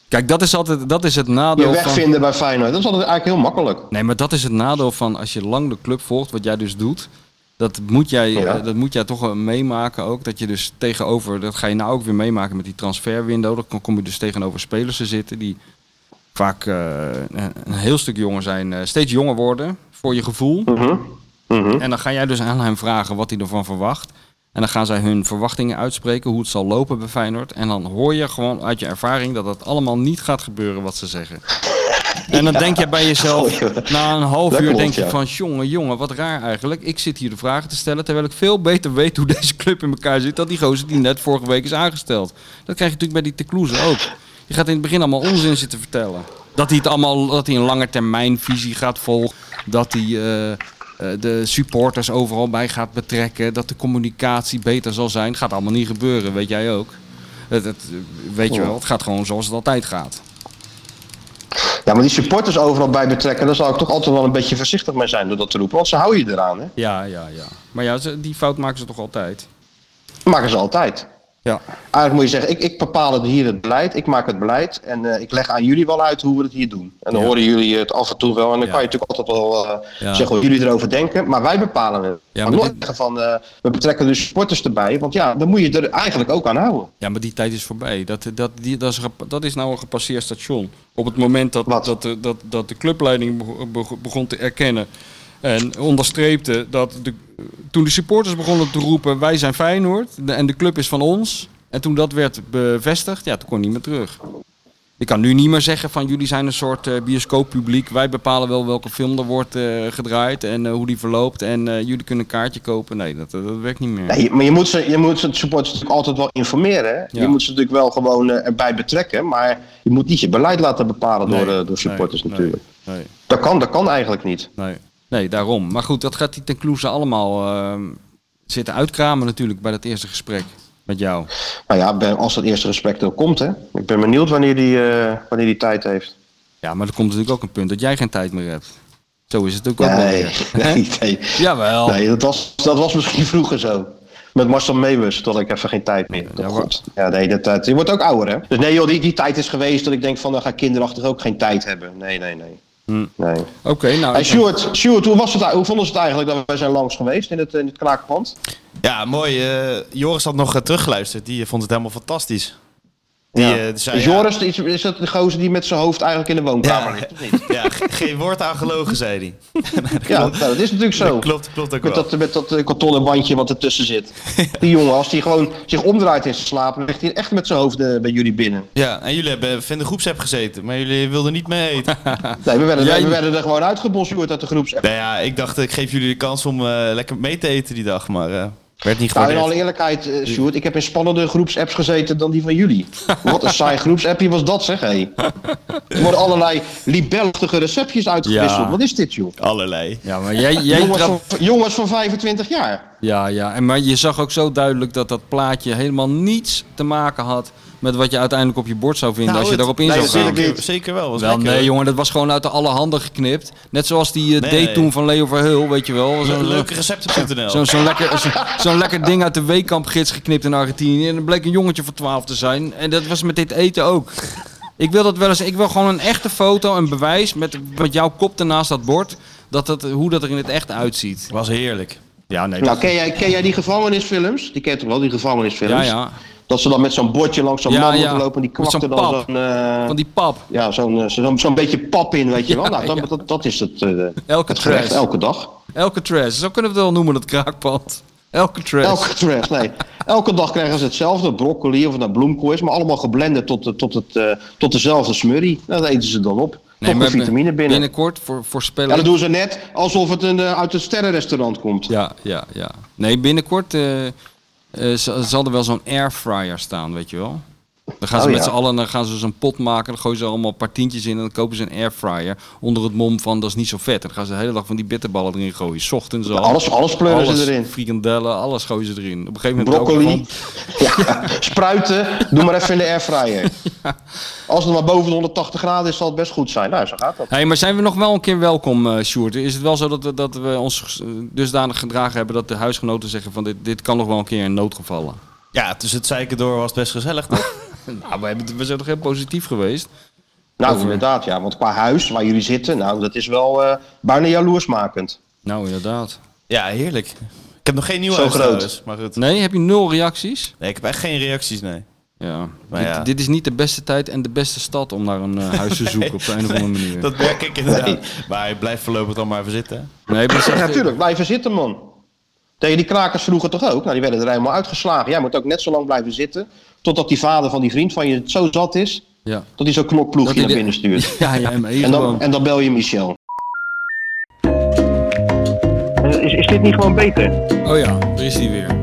Kijk, dat is altijd dat is het Je nadeel weg van... vinden bij Feyenoord. Dat is altijd eigenlijk heel makkelijk. Nee, maar dat is het nadeel van als je lang de club volgt, wat jij dus doet. Dat moet jij, Ja. eh, dat moet jij toch meemaken ook. Dat je dus tegenover, dat ga je nou ook weer meemaken met die transferwindow. Dan kom je dus tegenover spelers te zitten die vaak eh, een heel stuk jonger zijn. eh, steeds jonger worden, voor je gevoel. Mhm. Mhm. En dan ga jij dus aan hem vragen wat hij ervan verwacht. En dan gaan zij hun verwachtingen uitspreken, hoe het zal lopen bij Feyenoord. En dan hoor je gewoon uit je ervaring dat het allemaal niet gaat gebeuren wat ze zeggen. En dan denk je bij jezelf, Oh, na een half uur denk je van, jongen, jongen, wat raar eigenlijk. Ik zit hier de vragen te stellen, terwijl ik veel beter weet hoe deze club in elkaar zit, dan die gozer die net vorige week is aangesteld. Dat krijg je natuurlijk bij die Tecloeze ook. Je gaat in het begin allemaal onzin zitten vertellen. Dat hij, het allemaal, dat hij een lange termijn visie gaat volgen. Dat hij eh, eh, de supporters overal bij gaat betrekken. Dat de communicatie beter zal zijn. Gaat allemaal niet gebeuren, weet jij ook. Het, het, weet je wel, het gaat gewoon zoals het altijd gaat. Ja, maar die supporters overal bij betrekken, daar zou ik toch altijd wel een beetje voorzichtig mee zijn door dat te roepen. Want ze houden je eraan, hè? Ja, ja, ja. Maar ja, ze- die fout maken ze toch altijd? Dat maken ze altijd. Ja. Eigenlijk moet je zeggen, ik, ik bepaal het hier het beleid, ik maak het beleid en eh, ik leg aan jullie wel uit hoe we het hier doen. En dan Ja. horen jullie het af en toe wel en dan Ja. kan je natuurlijk altijd wel eh, Ja. zeggen hoe jullie erover denken, maar wij bepalen het. Ja, maar nooit van, eh, we betrekken de supporters erbij, want ja, dan moet je er eigenlijk ook aan houden. Ja, maar die tijd is voorbij. Dat, dat, die, dat, is, gep- dat is nou een gepasseerd station. Op het moment dat, Wat? dat, de- dat, dat de clubleiding beg- beg- begon te erkennen en onderstreepte dat de, toen de supporters begonnen te roepen wij zijn Feyenoord de- en de club is van ons. En toen dat werd bevestigd, ja, toen kon niet meer terug. Je kan nu niet meer zeggen van jullie zijn een soort eh, bioscooppubliek. Wij bepalen wel welke film er wordt eh, gedraaid en eh, hoe die verloopt. En jullie kunnen een kaartje kopen. Nee, dat, dat werkt niet meer. Nee, maar je moet, ze, je moet ze, supporters natuurlijk altijd wel informeren. Ja. Je moet ze natuurlijk wel gewoon erbij betrekken, maar je moet niet je beleid laten bepalen door, Nee, door supporters nee, natuurlijk. Nee, Dat, kan, dat kan eigenlijk niet. nee, nee, daarom. Maar goed, dat gaat die ten Kloeze allemaal ehm, zitten uitkramen natuurlijk bij dat eerste gesprek met jou. Nou ja, ben- als dat eerste gesprek er komt, hè. Ik ben benieuwd wanneer die, eh, wanneer die tijd heeft. Ja, maar er komt natuurlijk ook een punt dat jij geen tijd meer hebt. Zo is het ook wel Nee, weer. nee, nee. Jawel. nee dat, was, dat was misschien vroeger zo. Met Marcel Meeuwis, tot ik even geen tijd meer. Ja, God. ja nee, dat, dat, je wordt ook ouder, hè. Dus nee, joh, die, die tijd is geweest dat ik denk van, dan gaan kinderachtig ook geen tijd hebben. Nee, nee, nee. Hm. nee. Oké, nou. Hey, Stuart, Stuart hoe, was het, hoe vonden ze het eigenlijk dat wij zijn langs geweest in het, in het kraakpand? Ja, mooi. eh, Joris had nog eh, teruggeluisterd. Die vond het helemaal fantastisch. Die, Ja. eh, zei, Joris, is, is dat de gozer die met zijn hoofd eigenlijk in de woonkamer Ja. ligt, ja, ge- geen woord aan gelogen, zei hij. Ja, nou, dat is natuurlijk zo. Dat klopt, klopt ook Met wel. dat, met dat eh, kartonnen bandje wat ertussen zit. Die jongen, als die gewoon zich omdraait in zijn slaap, dan ligt hij echt met zijn hoofd eh, bij jullie binnen. Ja, en jullie hebben in de groepsapp gezeten, maar jullie wilden niet mee eten. Nee, we werden, Jij- we werden er gewoon uitgebosjoerd uit de groepsapp. nou ja, ik dacht, ik geef jullie de kans om eh, lekker mee te eten die dag, maar eh werd niet Nou, in alle eerlijkheid, Sjoerd, ik heb in spannende groepsapps gezeten dan die van jullie. Wat een saai groepsappje was dat, zeg hé. Er worden allerlei libellige receptjes uitgewisseld. Ja. Wat is dit, joh? Allerlei. Ja, maar jij, jij Jongens van, jongens van 25 jaar. Ja, ja. En, maar je zag ook zo duidelijk dat dat plaatje helemaal niets te maken had met wat je uiteindelijk op je bord zou vinden als je Nou, het- daarop in nee, zou gaan. Zeker, zeker wel. Was Wel, lekker, nee jongen, dat was gewoon uit de alle handen geknipt. Net zoals die eh, Nee, date nee. toen van Leo Verheul, weet je wel. Zo'n Leuke recepten.nl. zo'n zo'n lekker, zo- lekker ding uit de weekkampgids geknipt in Argentinië. En dan bleek een jongetje van 12 te zijn. En dat was met dit eten ook. Ik wil dat wel eens. Ik wil gewoon een echte foto, een bewijs met, met jouw kop ernaast dat bord. Dat dat, hoe dat er in het echt uitziet. Was heerlijk. Ja, nee. Nou, ken jij, ken jij die gevangenisfilms? Die ken je toch wel, die gevangenisfilms? ja, ja. Dat ze dan met zo'n bordje langs zo'n Ja, man ja. moeten lopen en die Met kwakt zo'n dan zo'n... eh, Van die pap. Ja, zo'n eh, zo'n zo'n beetje pap in, weet je Ja, wel. Nou, dat, ja. dat, dat is het, eh Elke het gerecht, elke dag. Elke trash. Zo kunnen we het wel noemen, dat kraakpand. Elke trash. Elke trash, nee. Elke dag krijgen ze hetzelfde, broccoli of het nou bloemkool is, maar allemaal geblend tot, tot, het, tot dezelfde smurrie. Nou, dat eten ze dan op. Nee, Toch de vitamine binnen. Binnenkort voor, voorspellen. Ja, dat doen ze net alsof het een, uit een sterrenrestaurant komt. Ja, ja, ja. Nee, binnenkort eh, eh, z- zal er wel zo'n airfryer staan, weet je wel. Dan gaan ze Oh, met ja. z'n allen dan gaan ze zo'n pot maken. Dan gooien ze allemaal een paar tientjes in. En dan kopen ze een airfryer. Onder het mom van dat is niet zo vet. En dan gaan ze de hele dag van die bitterballen erin gooien. 's Ochtends al. Alles, alles pleuren ze erin. Frikandellen, alles gooien ze erin. Op een gegeven moment ook Broccoli, van- ja, spruiten, doe maar even in de airfryer. Als het maar boven de 180 graden is, zal het best goed zijn. Nou, zo gaat dat. Hey, maar zijn we nog wel een keer welkom, eh Sjoerd? Is het wel zo dat we, dat we ons eh, dusdanig gedragen hebben dat de huisgenoten zeggen van dit, dit kan nog wel een keer in noodgevallen? Ja, tussen het zeiken door was het best gezellig, toch? Nou, we, hebben, we zijn toch heel positief geweest? Nou, Over- inderdaad, ja. Want qua huis waar jullie zitten, nou, dat is wel eh, bijna jaloersmakend. Nou, inderdaad. ja, heerlijk. Ik heb nog geen nieuwe Zo groot. maar goed. Nee, heb je nul reacties? Nee, ik heb echt geen reacties, nee. Ja. Maar dit, ja. dit is niet de beste tijd en de beste stad om naar een eh, huis te zoeken op de een of andere manier. Dat merk ik inderdaad. Nee. Maar hij blijft voorlopig dan maar even zitten. Nee, maar zeg- Ja, natuurlijk. Blijven zitten, man. Tegen die krakers vroeger toch ook? Nou, die werden er helemaal uitgeslagen. Jij moet ook net zo lang blijven zitten. Totdat die vader van die vriend van je het zo zat is. ja. Dat hij zo'n knokploegje naar binnen stuurt. Ja, ja, maar En dan, en dan bel je Michel. Is, is dit niet gewoon beter? Oh ja, daar is hij weer.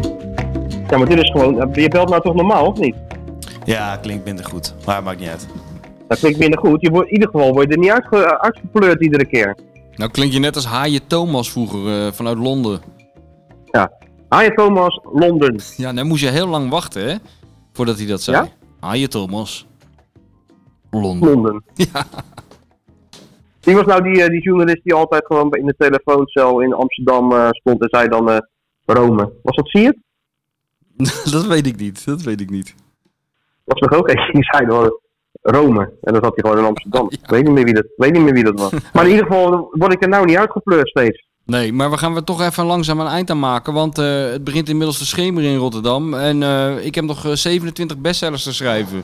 Ja, maar dit is gewoon... Je belt nou toch normaal, of niet? Ja, klinkt minder goed. Maar maakt niet uit. Dat klinkt minder goed. Je wordt, in ieder geval word je er niet uitge, uitgepleurd iedere keer. Nou klink je net als Haaien Thomas vroeger eh, vanuit Londen. Ja. Hi Thomas, Londen. Ja, dan moest je heel lang wachten, hè? Voordat hij dat zei. Ja? Haaien Thomas. Londen. Londen. Wie was nou die, eh, die journalist die altijd gewoon in de telefooncel in Amsterdam eh, stond en zei dan eh, Rome? Was dat Siert? dat weet ik niet. Dat weet ik niet. Was er ook eentje die zei dan Rome. En dan zat hij gewoon in Amsterdam. Ik weet niet meer wie dat, weet niet meer wie dat was. Maar in ieder geval word ik er nou niet uitgepleurd steeds. Nee, maar we gaan er toch even langzaam een eind aan maken. Want het begint inmiddels te schemeren in Rotterdam. En ik heb nog eh, 27 bestsellers te schrijven.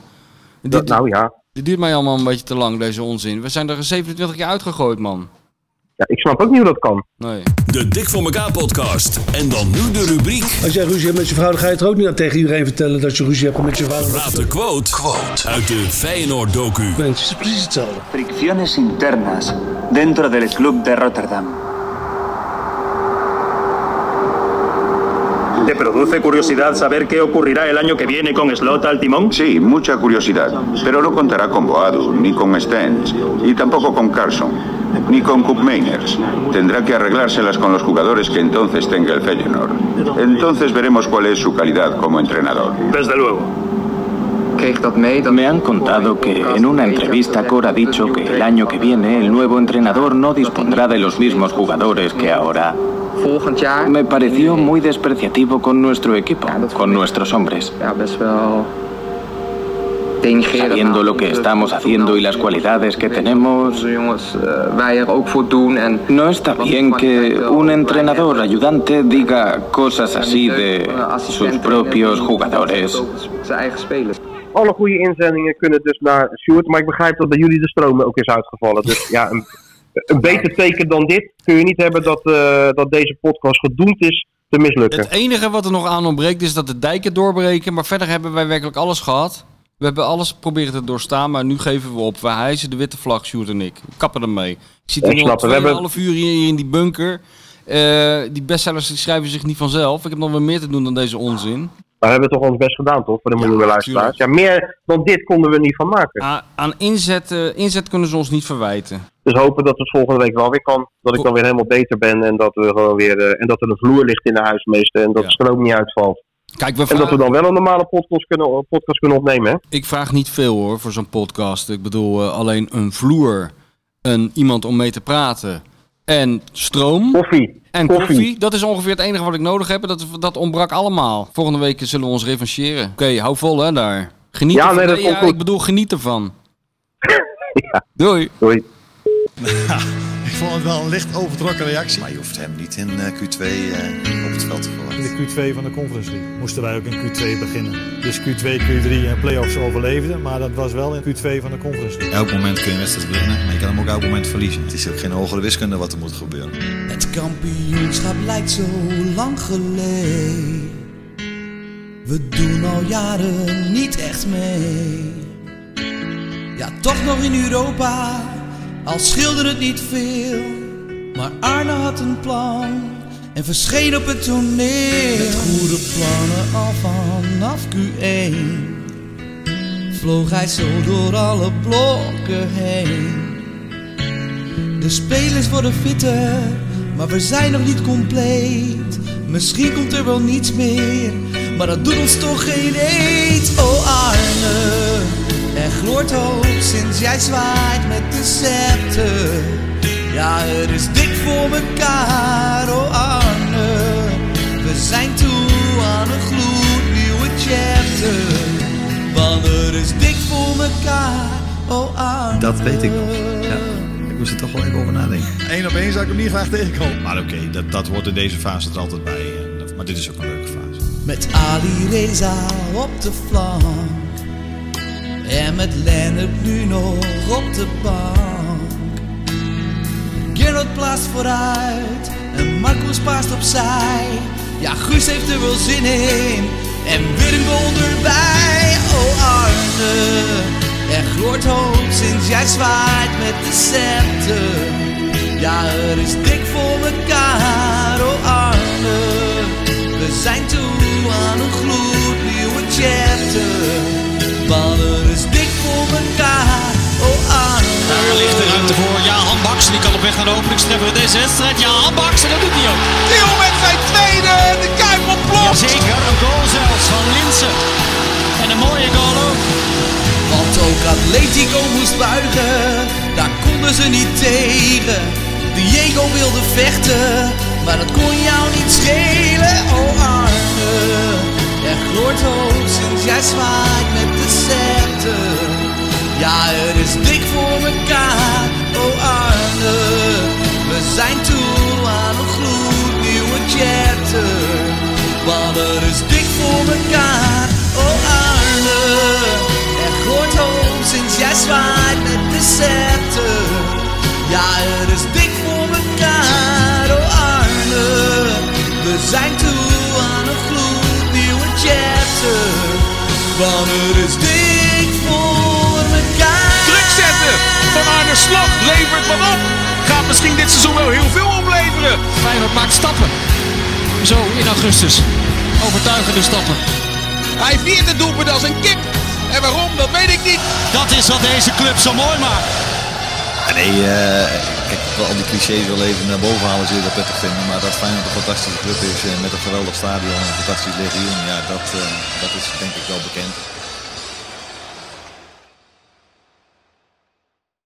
Dat, Dit, nou ja. Dit duurt mij allemaal een beetje te lang, deze onzin. We zijn er 27 keer uitgegooid, man. ja, ik snap ook niet hoe dat kan. Nee. De Dik voor elkaar podcast. En dan nu de rubriek. Als jij ruzie hebt met je vrouw, dan ga je het ook niet aan tegen iedereen vertellen dat je ruzie hebt met je vrouw. Raad de quote, uit de Feyenoord docu. Mensen, het is precies hetzelfde. Fricciones internas dentro del Club de Rotterdam. ¿Te produce curiosidad saber qué ocurrirá el año que viene con Slot al timón? Sí, mucha curiosidad, pero no contará con Boadu, ni con Stens, y tampoco con Carlson, ni con Koopmeiners. Tendrá que arreglárselas con los jugadores que entonces tenga el Feyenoord. Entonces veremos cuál es su calidad como entrenador. Desde luego. Me han contado que en una entrevista Cor ha dicho que el año que viene el nuevo entrenador no dispondrá de los mismos jugadores que ahora. Me pareció muy despreciativo con nuestro equipo, con nuestros hombres. Sabiendo lo que estamos haciendo y las cualidades que tenemos, no está bien que un entrenador ayudante diga cosas así de sus propios jugadores. alle goede inzendingen kunnen dus naar Sjoerd. Maar ik begrijp dat bij jullie de stroom ook is uitgevallen. Dus ja, een, beter teken dan dit kun je niet hebben dat, eh, dat deze podcast gedoemd is te mislukken. Het enige wat er nog aan ontbreekt is dat de dijken doorbreken. Maar verder hebben wij werkelijk alles gehad. We hebben alles proberen te doorstaan, maar nu geven we op. We hijsen de witte vlag, Sjoerd en ik. We kappen ermee. Ik zit hier nog het. We hebben- 2,5 uur hier in die bunker. Eh, die bestsellers die schrijven zich niet vanzelf. Ik heb nog wel meer te doen dan deze onzin. Maar we hebben toch ons best gedaan, toch? Voor de miljoenen luisteraars. Ja, meer dan dit konden we niet van maken. A- aan inzet, eh, inzet kunnen ze ons niet verwijten. Dus hopen dat het volgende week wel weer kan. Dat ik dan weer helemaal beter ben. En dat, we gewoon weer, eh, en dat er een vloer ligt in de huismeester. En dat de stroom niet uitvalt. Kijk, we En dat we dan wel een normale podcast kunnen, podcast kunnen opnemen. Hè? Ik vraag niet veel hoor voor zo'n podcast. Ik bedoel eh, alleen een vloer, een, iemand om mee te praten en stroom. Koffie. En Koffie. koffie. Dat is ongeveer het enige wat ik nodig heb. Dat, dat ontbrak allemaal. Volgende week zullen we ons revancheren. Oké, hou vol hè daar. Geniet Ja, ervan. nee, dat komt ja, ik bedoel, geniet ervan. Ja. Doei. Doei. Ik vond het wel een licht overtrokken reactie. Maar je hoeft hem niet in eh, Q2 eh, op het veld te verwachten. In de Q2 van de Conference League moesten wij ook in Q2 beginnen. Dus Q2, Q3 en playoffs overleefden, maar dat was wel in Q2 van de Conference League. Elk moment kun je wedstrijd winnen, maar je kan hem ook elk moment verliezen. Het is ook geen hogere wiskunde wat er moet gebeuren. Het kampioenschap lijkt zo lang geleden. We doen al jaren niet echt mee. Ja, toch nog in Europa, al schilderde het niet veel. Maar Arne had een plan en verscheen op het toneel. Met goede plannen al vanaf Q1 vloog hij zo door alle blokken heen. De spelers worden fitter, maar we zijn nog niet compleet. Misschien komt er wel niets meer, maar dat doet ons toch geen eet. Oh Arne, er gloort hoop sinds jij zwaait met de scepter. Ja, het is dik voor mekaar, oh Arne. We zijn toe aan een gloednieuwe chapter. Want het is dik voor mekaar, oh Arne. Dat weet ik nog. Ja. Ik moest er toch wel even over nadenken. Eén op één zou ik hem niet graag tegenkomen. Maar oké, dat, dat hoort in deze fase er altijd bij. En Maar dit is ook een leuke fase. Met Ali Reza op de flank. En met Lennart nu nog op de bank. Gerard plaatst vooruit. En Marcus paast opzij. Ja, Guus heeft er wel zin in. En weer een goal erbij. Oh Arne. Er gloort hoop sinds jij zwaait met de scepter. Ja, het is dik voor mekaar. Oh Arne. We zijn toe aan een gloednieuwe chapter. Ballen is dik voor mekaar, oh Arne. Daar ligt de ruimte voor Jahan Baks. Die kan op weg naar de openingstreffer in deze wedstrijd. Jahan Baks, en dat doet hij ook. Theo met zijn tweede, de Kuip ontploft. Jazeker, een goal zelfs van Linsen. En een mooie goal ook. Want ook Atletico moest buigen, daar konden ze niet tegen. Diego wilde vechten, maar dat kon jou niet schelen, oh Arne. Er gloort hoop sinds jij zwaait met de scepter. Ja, het is dik voor mekaar, oh Arne. We zijn toe aan een gloednieuwe chapter. Want het is dik voor mekaar, oh Arne. Er gloort hoop sinds jij zwaait met de scepter. Ja, het is dik voor mekaar, oh Arne. We zijn toe aan een gloednieuwe chapter. Want het is dik voor mekaar. Druk zetten van Arne Slot levert wat op. Gaat misschien dit seizoen wel heel veel opleveren. Feyenoord maakt stappen. Zo in augustus. Overtuigende stappen. Hij viert het doelpunt als een kip. En waarom, dat weet ik niet. Dat is wat deze club zo mooi maakt. Nee, eh, wil al die clichés wel even naar boven halen, zul je dat prettig vinden. Maar dat Feyenoord een fantastische club is eh, met een geweldig stadion en een fantastisch legioen, ja, dat, eh, dat is denk ik wel bekend.